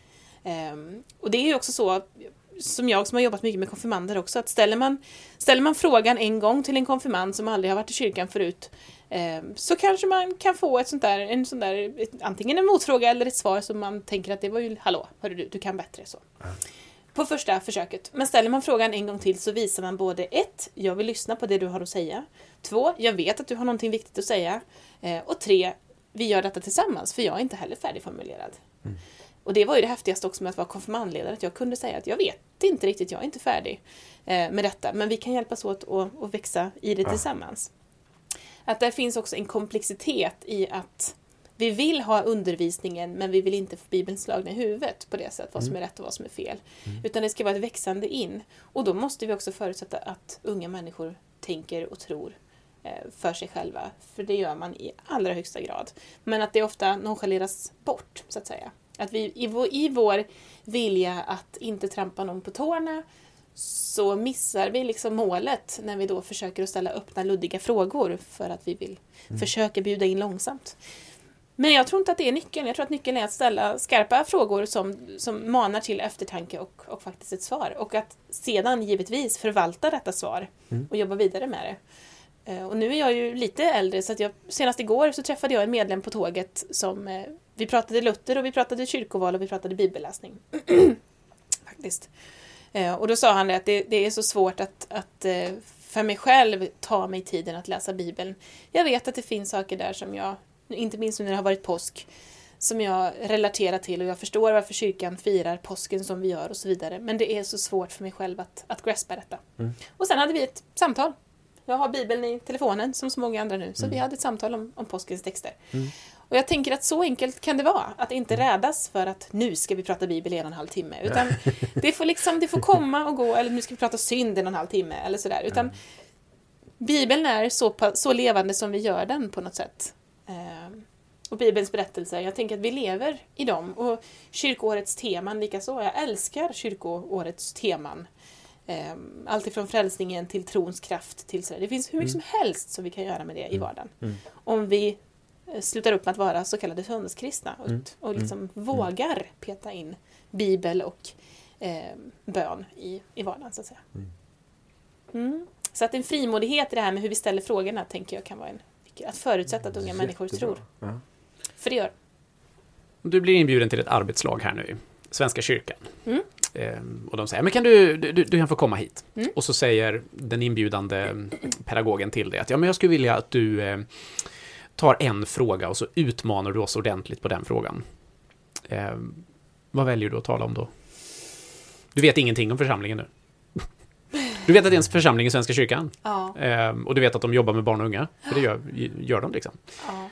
Ehm, och det är ju också så, som jag som har jobbat mycket med konfirmander också, att ställer man, ställer man frågan en gång till en konfirmand som aldrig har varit i kyrkan förut, eh, så kanske man kan få ett sånt där, en sån där, ett, antingen en motfråga eller ett svar som man tänker att det var ju, hallå, hörru du, du kan bättre så. På första försöket. Men ställer man frågan en gång till så visar man både ett, jag vill lyssna på det du har att säga. Två, jag vet att du har någonting viktigt att säga. Eh, och tre, vi gör detta tillsammans, för jag är inte heller färdigformulerad. Mm. Och det var ju det häftigaste också med att vara konfirmandledare, att jag kunde säga att jag vet inte riktigt, jag är inte färdig eh, med detta, men vi kan hjälpas åt att, växa i det tillsammans. Att där finns också en komplexitet i att vi vill ha undervisningen men vi vill inte få Bibeln slagna i huvudet på det sättet, vad som är rätt och vad som är fel. Mm. Utan det ska vara ett växande in. Och då måste vi också förutsätta att unga människor tänker och tror eh, för sig själva. För det gör man i allra högsta grad. Men att det ofta nonchaleras bort, så att säga. Att vi i vår, i vår vilja att inte trampa någon på tårna så missar vi liksom målet när vi då försöker att ställa öppna luddiga frågor för att vi vill försöka bjuda in långsamt. Men jag tror inte att det är nyckeln. Jag tror att nyckeln är att ställa skarpa frågor som, som manar till eftertanke och, och faktiskt ett svar. Och att sedan givetvis förvalta detta svar Mm. och jobba vidare med det. Eh, Och nu är jag ju lite äldre så att jag, senast igår så träffade jag en medlem på tåget som eh, vi pratade Luther och vi pratade kyrkoval och vi pratade bibelläsning. Faktiskt. Eh, Och då sa han det att det, det är så svårt att, att för mig själv ta mig tiden att läsa Bibeln. Jag vet att det finns saker där som jag, inte minst nu när det har varit påsk, som jag relaterar till och jag förstår varför kyrkan firar påsken som vi gör och så vidare. Men det är så svårt för mig själv att, att graspa detta. Mm. Och sen hade vi ett samtal. Jag har Bibeln i telefonen som så många andra nu, så Mm. vi hade ett samtal om, om påskens texter. Mm. Och jag tänker att så enkelt kan det vara, att inte rädas för att nu ska vi prata Bibel i en och en halv timme. Utan det får, liksom, det får komma och gå, eller nu ska vi prata synd i en och en halv timme, eller sådär. Utan Bibeln är så, så levande som vi gör den på något sätt. Ehm, och Bibelns berättelser, jag tänker att vi lever i dem. Och kyrkoårets teman likaså. Jag älskar kyrkoårets teman. Eh, allt ifrån frälsningen till trons kraft till sådär. Det finns hur mycket Mm. som helst som vi kan göra med det i Mm. vardagen. Mm. Om vi eh, slutar upp med att vara så kallade söndagskristna och, Mm. och liksom vågar peta in bibel och eh, bön i, i vardagen så att säga. Mm. Mm. Så att en frimodighet i det här med hur vi ställer frågorna tänker jag kan vara en att förutsätta att unga människor Jättebra. tror. Ja. För det gör Du blir inbjuden till ett arbetslag här nu Svenska kyrkan. Mm. Ehm, och de säger, men kan du, du, du kan få komma hit. Mm. Och så säger den inbjudande pedagogen till dig att, ja men jag skulle vilja att du eh, tar en fråga och så utmanar du oss ordentligt på den frågan. Ehm, vad väljer du att tala om då? Du vet ingenting om församlingen nu. Du vet att det är en församling i Svenska kyrkan. Ja, Ehm, och du vet att de jobbar med barn och unga. För det gör, gör de liksom. ja.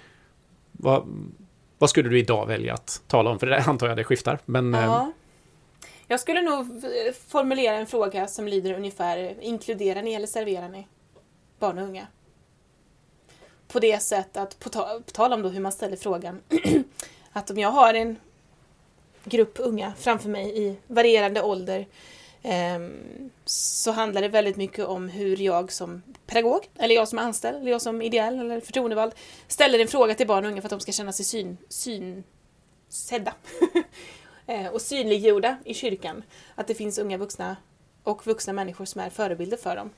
Vad, vad skulle du idag välja att tala om? För det antar jag det skiftar. Men ja. Jag skulle nog eh, formulera en fråga som lyder ungefär Inkluderar ni eller serverar ni barn och unga? På det sätt att, på, ta, på tal om då hur man ställer frågan, att om jag har en grupp unga framför mig i varierande ålder ehm, Ehm, så handlar det väldigt mycket om hur jag som pedagog, eller jag som anställd, eller jag som ideell eller förtroendevald ställer en fråga till barn och unga för att de ska känna sig syn, synsedda ehm, och synliggjorda i kyrkan. Att det finns unga vuxna och vuxna människor som är förebilder för dem.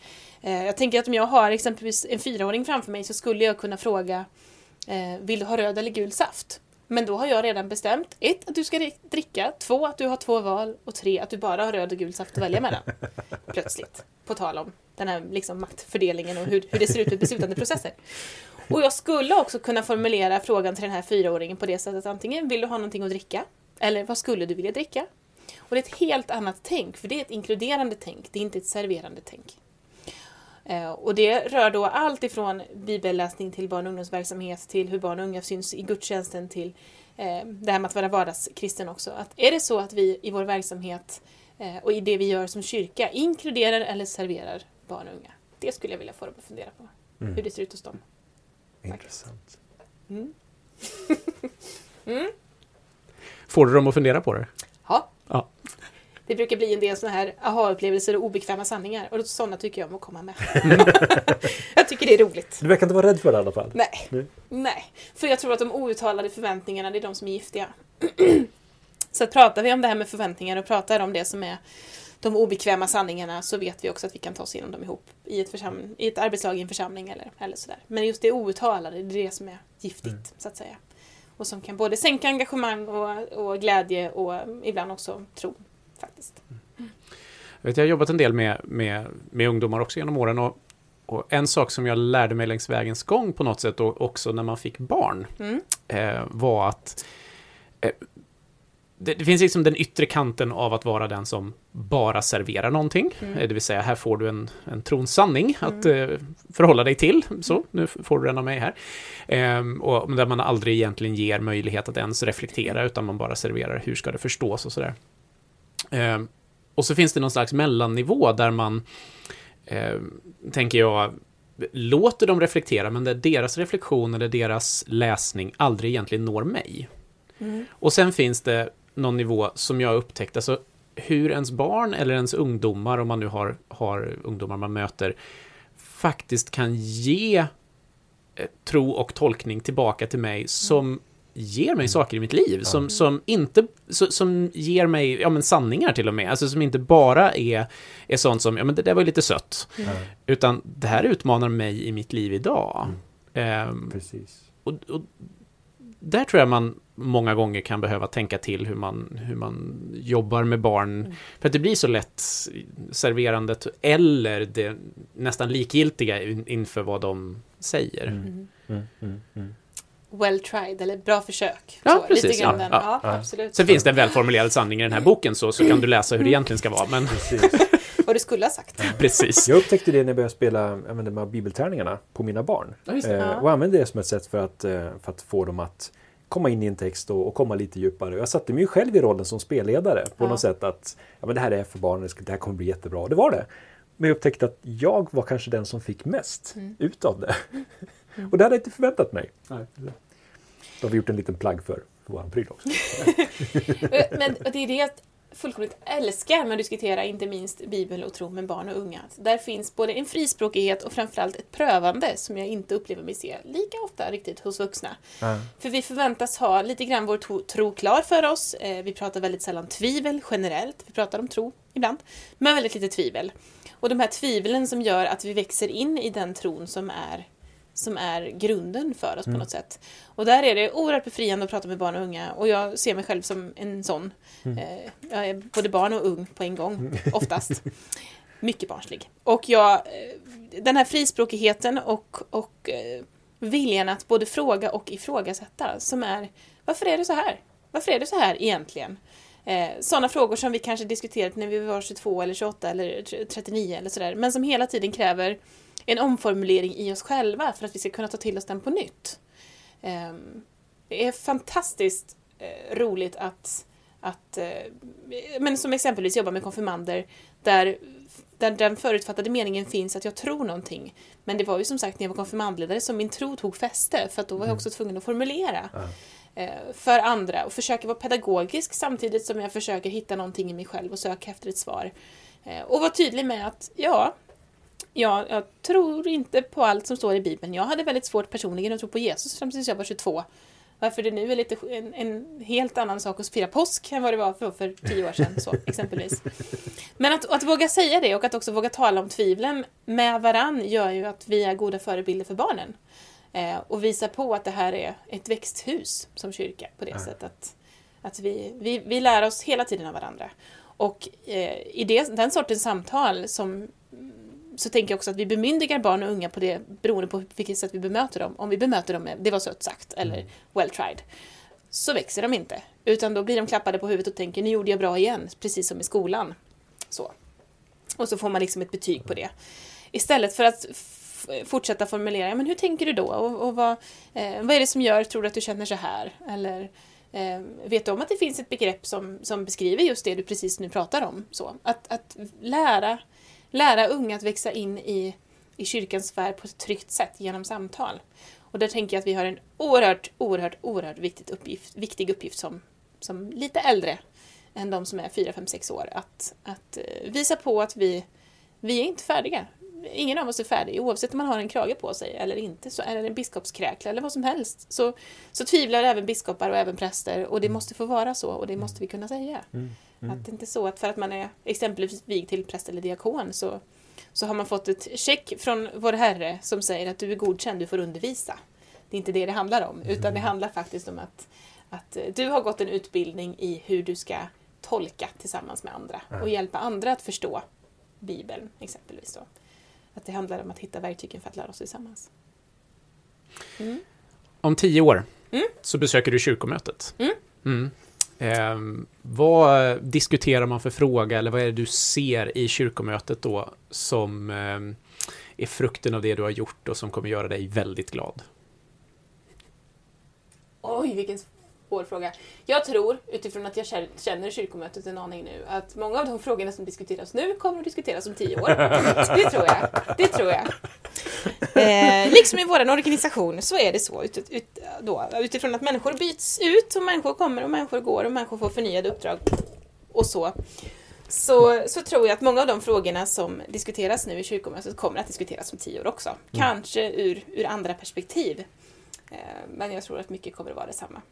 Ehm, jag tänker att om jag har exempelvis en fyraåring framför mig så skulle jag kunna fråga eh, Vill du ha röd eller gul saft? Men då har jag redan bestämt ett, att du ska dricka, två, att du har två val och tre, att du bara har röd och gul saft att välja mellan. Plötsligt. På tal om den här liksom, maktfördelningen och hur, hur det ser ut med beslutande processer. Och jag skulle också kunna formulera frågan till den här fyraåringen på det sättet antingen vill du ha någonting att dricka? Eller vad skulle du vilja dricka? Och det är ett helt annat tänk, för det är ett inkluderande tänk, det är inte ett serverande tänk. Eh, Och det rör då allt ifrån bibelläsning till barn och ungdomsverksamhet till hur barn och unga syns i gudstjänsten till eh, det här med att vara vardagskristen också. Att är det så att vi i vår verksamhet eh, och i det vi gör som kyrka inkluderar eller serverar barn och unga? Det skulle jag vilja få dem att fundera på, Mm. hur det ser ut hos dem. Intressant. Mm. får du dem att fundera på det? Ja. Det brukar bli en del sådana här aha-upplevelser och obekväma sanningar. Och sådana tycker jag om att komma med. jag tycker det är roligt. Du verkar inte vara rädd för det i alla fall. Nej. Nej. Nej. För jag tror att de outtalade förväntningarna, det är de som är giftiga. Så att pratar vi om det här med förväntningar och pratar om det som är de obekväma sanningarna så vet vi också att vi kan ta oss igenom dem ihop i ett, i ett arbetslag i en församling eller, eller sådär. Men just det outtalade, det är det som är giftigt, Mm. så att säga. Och som kan både sänka engagemang och, och glädje och ibland också tro, faktiskt. Jag, vet, jag har jobbat en del med, med, med ungdomar också genom åren. Och, och en sak som jag lärde mig längs vägens gång på något sätt och också när man fick barn Mm. eh, var att eh, det, det finns liksom den yttre kanten av att vara den som bara serverar någonting. Mm. Eh, Det vill säga, här får du en, en tronsanning att eh, förhålla dig till. Så, nu får du den av mig här. Ehm, och där man aldrig egentligen ger möjlighet att ens reflektera, utan man bara serverar hur ska det förstås och sådär. Ehm, och så finns det någon slags mellannivå där man, ehm, tänker jag, låter dem reflektera, men där deras reflektion eller deras läsning aldrig egentligen når mig. Mm. Och sen finns det någon nivå som jag upptäckt, alltså hur ens barn eller ens ungdomar, om man nu har, har ungdomar man möter, faktiskt kan ge eh, tro och tolkning tillbaka till mig som ger mig saker i mitt liv, som, som inte, som ger mig, ja men sanningar till och med, alltså som inte bara är, är sånt som, ja men det där var ju lite sött, Mm. Utan det här utmanar mig i mitt liv idag. Ehm, precis. och, och där tror jag man många gånger kan behöva tänka till hur man, hur man jobbar med barn. Mm. För att det blir så lätt serverandet eller det nästan likgiltiga in, inför vad de säger. Mm. Mm. Mm, mm, mm. Well tried, eller bra försök. Ja, så, Lite precis, grann ja, den. ja, Ja, absolut. Sen finns det en välformulerad sanning i den här boken så, så kan du läsa hur det egentligen ska vara. Men. Vad du skulle ha sagt. precis. Jag upptäckte det när jag började spela jag använde de här bibeltärningarna på mina barn. Eh, och använde det som ett sätt för att, eh, för att få dem att komma in i en text och, och komma lite djupare. Jag satte mig ju själv i rollen som spelledare på Ja. något sätt att ja, men det här är för barnen, det här kommer bli jättebra. Och det var det. Men jag upptäckte att jag var kanske den som fick mest Mm. utav det. Och det hade jag inte förväntat mig. Nej. Då har vi gjort en liten plagg för vår pryl också. Men det är det att fullkomligt älskar med att diskutera inte minst Bibel och tro med barn och unga. Där finns både en frispråkighet och framförallt ett prövande som jag inte upplever mig se lika ofta riktigt hos vuxna. Ja. För vi förväntas ha lite grann vår tro klar för oss. Eh, Vi pratar väldigt sällan tvivel generellt. Vi pratar om tro ibland, men väldigt lite tvivel. Och de här tvivlen som gör att vi växer in i den tron som är, som är grunden för oss på något sätt. Och där är det oerhört befriande att prata med barn och unga och jag ser mig själv som en sån. Eh, Jag är både barn och ung på en gång, oftast. Mycket barnslig. Och jag, eh, den här frispråkigheten och, och eh, viljan att både fråga och ifrågasätta som är varför är det så här? Varför är det så här egentligen? Eh, Sådana frågor som vi kanske diskuterat när vi var 22 eller 28 eller 39 eller sådär, men som hela tiden kräver en omformulering i oss själva för att vi ska kunna ta till oss den på nytt. Ehm, Det är fantastiskt eh, roligt att, att eh, men som exempelvis jobba med konfirmander där, där den förutfattade meningen finns att jag tror någonting. Men det var ju som sagt när jag var konfirmandledare som min tro tog fäste för att då var jag också tvungen att formulera eh, för andra och försöka vara pedagogisk samtidigt som jag försöker hitta någonting i mig själv och söka efter ett svar. Och vara tydlig med att ja, ja, jag tror inte på allt som står i Bibeln. Jag hade väldigt svårt personligen att tro på Jesus fram tills jag var 22. Varför det nu är lite en, en helt annan sak att fira påsk än vad det var för, för tio år sedan, så, exempelvis. Men att, att våga säga det och att också våga tala om tvivlen med varann gör ju att vi är goda förebilder för barnen. Eh, och visar på att det här är ett växthus som kyrka på det sättet att, att vi, vi, vi lär oss hela tiden av varandra. Och eh, i det, den sortens samtal som så tänker jag också att vi bemyndigar barn och unga på det beroende på vilket sätt vi bemöter dem. Om vi bemöter dem med det var sött sagt eller well tried så växer de inte. Utan då blir de klappade på huvudet och tänker nu gjorde jag bra igen, precis som i skolan. Så. Och så får man liksom ett betyg på det. Istället för att fortsätta formulera, men hur tänker du då? Och, och vad, eh, vad är det som gör, tror du att du känner så här? Eller eh, vet du om att det finns ett begrepp som, som beskriver just det du precis nu pratar om? Så, att, att lära, lära unga att växa in i, i kyrkans sfär på ett tryggt sätt genom samtal. Och där tänker jag att vi har en oerhört, oerhört, oerhört viktigt uppgift, viktig uppgift som, som lite äldre än de som är 4, 5, 6 år. Att, att eh, visa på att vi, vi är inte färdiga. Ingen av oss är färdig. Oavsett om man har en krage på sig eller inte, så är det en biskopskräkla eller vad som helst. Så, så tvivlar även biskopar och även präster och det måste få vara så och det måste vi kunna säga. Mm. Att det inte är så att för att man är exempelvis vigd till präst eller diakon så, så har man fått ett check från vår Herre som säger att du är godkänd, du får undervisa. Det är inte det det handlar om, utan det handlar faktiskt om att, att du har gått en utbildning i hur du ska tolka tillsammans med andra och hjälpa andra att förstå Bibeln, exempelvis. Då. Att det handlar om att hitta verktygen för att lära oss tillsammans. Mm. Om tio år Mm. så besöker du kyrkomötet. Mm. Eh, vad diskuterar man för fråga eller vad är det du ser i kyrkomötet då som eh, är frukten av det du har gjort och som kommer göra dig väldigt glad? Oj, vilken svår fråga. Jag tror, utifrån att jag känner- kyrkomötet en aning nu, att många av de frågorna som diskuteras nu kommer att diskuteras om tio år. Det tror jag. Det tror jag. Eh, liksom i vår organisation så är det så. Ut, ut, då, utifrån att människor byts ut och människor kommer och människor går och människor får förnyade uppdrag och så. Så, så tror jag att många av de frågorna som diskuteras nu i kyrkomötet kommer att diskuteras om tio år också. Kanske ur, ur andra perspektiv. Eh, Men jag tror att mycket kommer att vara detsamma.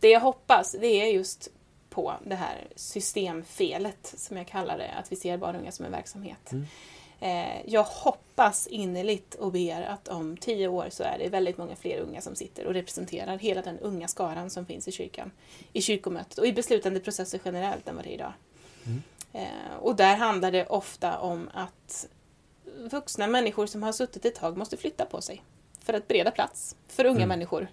Det jag hoppas, det är just på det här systemfelet, som jag kallar det, att vi ser barn och unga som en verksamhet. Mm. Eh, Jag hoppas innerligt och ber att om tio år så är det väldigt många fler unga som sitter och representerar hela den unga skaran som finns i kyrkan, i kyrkomötet och i beslutande processer generellt än vad det är idag. Mm. Eh, Och där handlar det ofta om att vuxna människor som har suttit ett tag måste flytta på sig för att bereda plats för unga Mm. människor.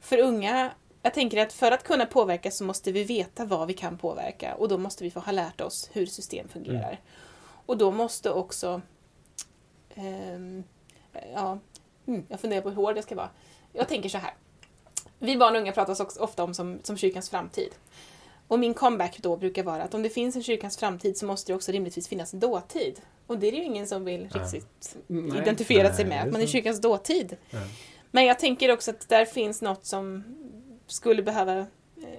För unga, jag tänker att för att kunna påverka så måste vi veta vad vi kan påverka och då måste vi få ha lärt oss hur system fungerar. Och då måste också ehm, ja, mm, jag funderar på hur hård jag ska vara. Jag tänker så här. Vi barn och unga pratas också ofta om som, som kyrkans framtid. Och min comeback då brukar vara att om det finns en kyrkans framtid så måste det också rimligtvis finnas en dåtid. Och det är det ju ingen som vill Nej. riktigt Nej. identifiera Nej, sig med, att man är kyrkans dåtid. Ja. Men jag tänker också att där finns något som skulle behöva eh,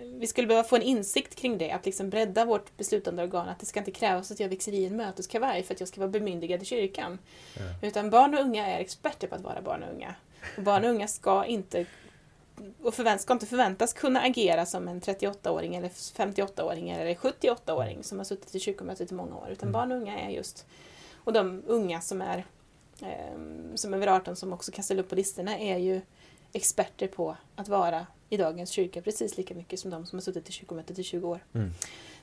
vi skulle behöva få en insikt kring det, att liksom bredda vårt beslutande organ, att det ska inte krävas att jag växer i en möteskavaj för att jag ska vara bemyndigad i kyrkan. Ja. Utan barn och unga är experter på att vara barn och unga. Och barn och unga ska inte och förvänt, ska inte förväntas kunna agera som en 38-åring eller 58-åring eller 78-åring som har suttit i kyrkomötet i många år. Utan Mm. barn och unga är just, och de unga som är ehm, som är över 18 som också kan ställa upp på listorna är ju experter på att vara i dagens kyrka precis lika mycket som de som har suttit i kyrkomötet i 20 år. Mm.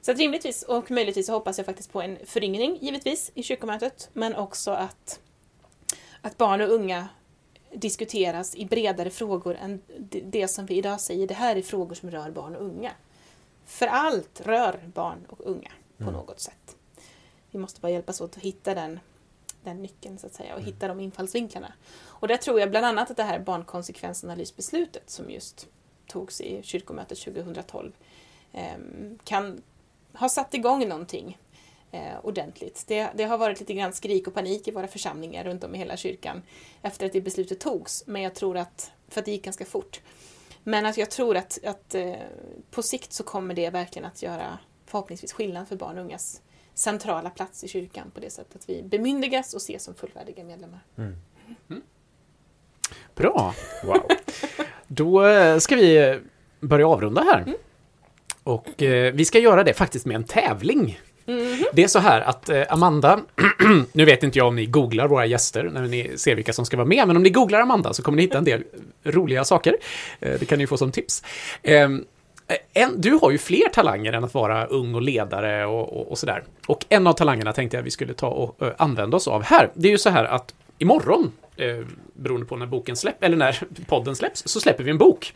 Så att rimligtvis och möjligtvis så hoppas jag faktiskt på en föryngring givetvis i kyrkomötet men också att, att barn och unga diskuteras i bredare frågor än det- som vi idag säger, det här är frågor som rör barn och unga. För allt rör barn och unga på Mm. något sätt. Vi måste bara hjälpas åt att hitta den, den nyckeln så att säga och hitta de infallsvinklarna. Och där tror jag bland annat att det här barnkonsekvensanalysbeslutet som just togs i kyrkomötet 2012 ehm, kan ha satt igång någonting eh, ordentligt. Det, det har varit lite grann skrik och panik i våra församlingar runt om i hela kyrkan efter att det beslutet togs. Men jag tror att, för att det gick ganska fort. Men att jag tror att, att eh, på sikt så kommer det verkligen att göra förhoppningsvis skillnad för barn och ungas centrala plats i kyrkan på det sättet att vi bemyndigas och ses som fullvärdiga medlemmar. Mm. Bra. Wow. Då eh, ska vi eh, börja avrunda här. Och eh, vi ska göra det faktiskt med en tävling. Det är så här att eh, Amanda, nu vet inte jag om ni googlar våra gäster när ni ser vilka som ska vara med, men om ni googlar Amanda så kommer ni hitta en del roliga saker. Eh, det kan ni få som tips. Ehm, en, du har ju fler talanger än att vara ung och ledare och, och, och sådär. Och en av talangerna tänkte jag vi skulle ta och ö, använda oss av här. Det är ju så här att imorgon, eh, beroende på när boken släpps, eller när podden släpps, så släpper vi en bok.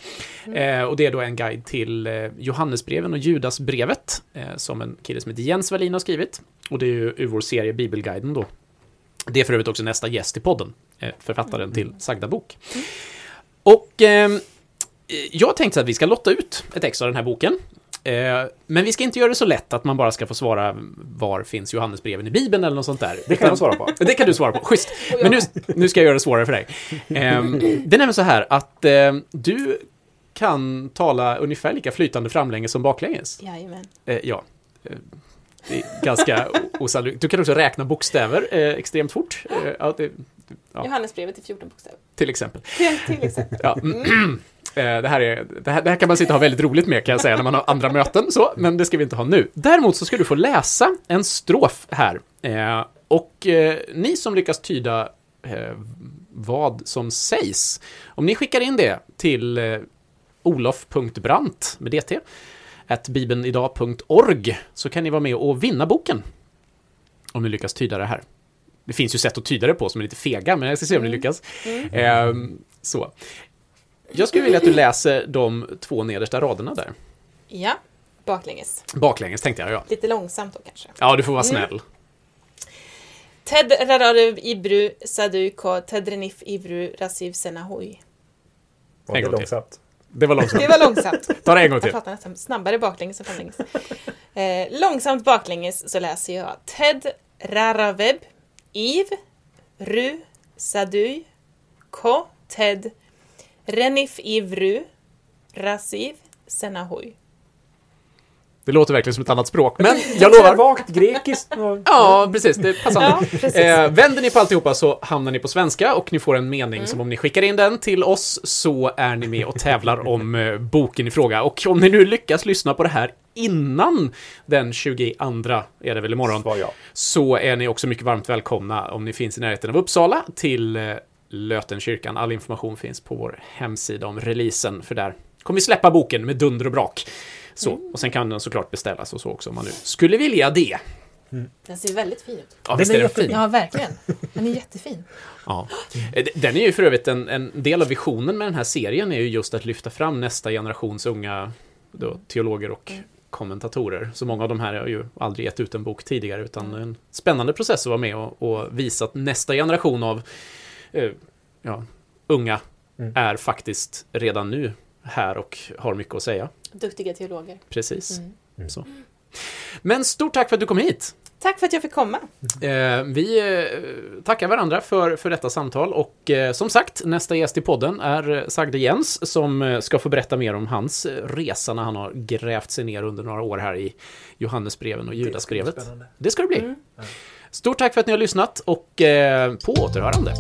Eh, och det är då en guide till eh, Johannesbreven och Judasbrevet, eh, som en kille som heter Jens Wallin har skrivit. Och det är ju ur vår serie Bibelguiden då. Det är för övrigt också nästa gäst i podden, eh, författaren till sagda bok. Och ehm, jag tänkte att vi ska lotta ut ett ex av den här boken. Eh, Men vi ska inte göra det så lätt att man bara ska få svara var finns Johannesbreven i Bibeln eller något sånt där. Det kan jag svara på. Det kan du svara på, schysst. Men nu, nu ska jag göra det svårare för dig. Ehm, det är nämligen så här att ehm, du kan tala ungefär lika flytande framlänges som baklänges. Jajamän. Eh, ja. Eh, Det är ganska osannolikt. Du kan också räkna bokstäver eh, extremt fort. Eh, ja, det, Ja. Johannesbrevet i 14 bokstäver. till exempel. Till exempel. Ja. Eh, Det här, är, det, här, det här kan man sitta och ha väldigt roligt med kan jag säga när man har andra möten, så, men det ska vi inte ha nu. Däremot så ska du få läsa en strof här. Eh, och eh, ni som lyckas tyda eh, vad som sägs, om ni skickar in det till eh, olof.brant med dt, at bibelnidag.org, så kan ni vara med och vinna boken. Om ni lyckas tyda det här. Det finns ju sätt att tyda det på som är lite fega, men jag ska se om ni lyckas. Ehm, så. Jag skulle vilja att du läser de två nedersta raderna där. Ja, baklänges. Baklänges tänkte jag, ja. Lite långsamt då kanske. Ja, du får vara snäll. Ted rararu ibru sadu ko tedrenif ibru rasiv senahui. Var det långsamt? Det var långsamt. Det var långsamt. Ta det en gång Jag till. pratar nästan snabbare baklänges än framlänges. Eh, långsamt baklänges så läser jag Ted raraveb iv ru sadu ko ted renif ivru rasiv senahui. Det låter verkligen som ett annat språk, men jag lovar. Vagt grekiskt. Ja, precis. Det är passande. Ja, precis. Eh, vänder ni på alltihopa så hamnar ni på svenska och ni får en mening som om ni skickar in den till oss så är ni med och tävlar om eh, boken i fråga. Och om ni nu lyckas lyssna på det här innan den 22 är det väl imorgon, Svar ja. så är ni också mycket varmt välkomna om ni finns i närheten av Uppsala till eh, Lötenkyrkan. All information finns på vår hemsida om releasen, för där kommer vi släppa boken med dunder och brak. Så, och sen kan den såklart beställas och så också om man nu skulle vilja det. Den ser väldigt fin ut. Ja, visst är är den fin? Ja, verkligen. Den är jättefin. Ja. Eh, Den är ju för övrigt en, en del av visionen med den här serien är ju just att lyfta fram nästa generations unga då, teologer och kommentatorer. Så många av de här har ju aldrig gett ut en bok tidigare utan en spännande process att vara med och, och visa att nästa generation av ja, unga Mm. är faktiskt redan nu här och har mycket att säga. Duktiga teologer. Precis. Mm. Så. Men stort tack för att du kom hit! Tack för att jag fick komma. Eh, vi eh, tackar varandra för, för detta samtal och eh, som sagt, nästa gäst i podden är eh, Sagde Jens som eh, ska få berätta mer om hans eh, resa när han har grävt sig ner under några år här i Johannesbreven och Judasbrevet. spännande. Det ska det bli. Mm. Stort tack för att ni har lyssnat och eh, på återhörande.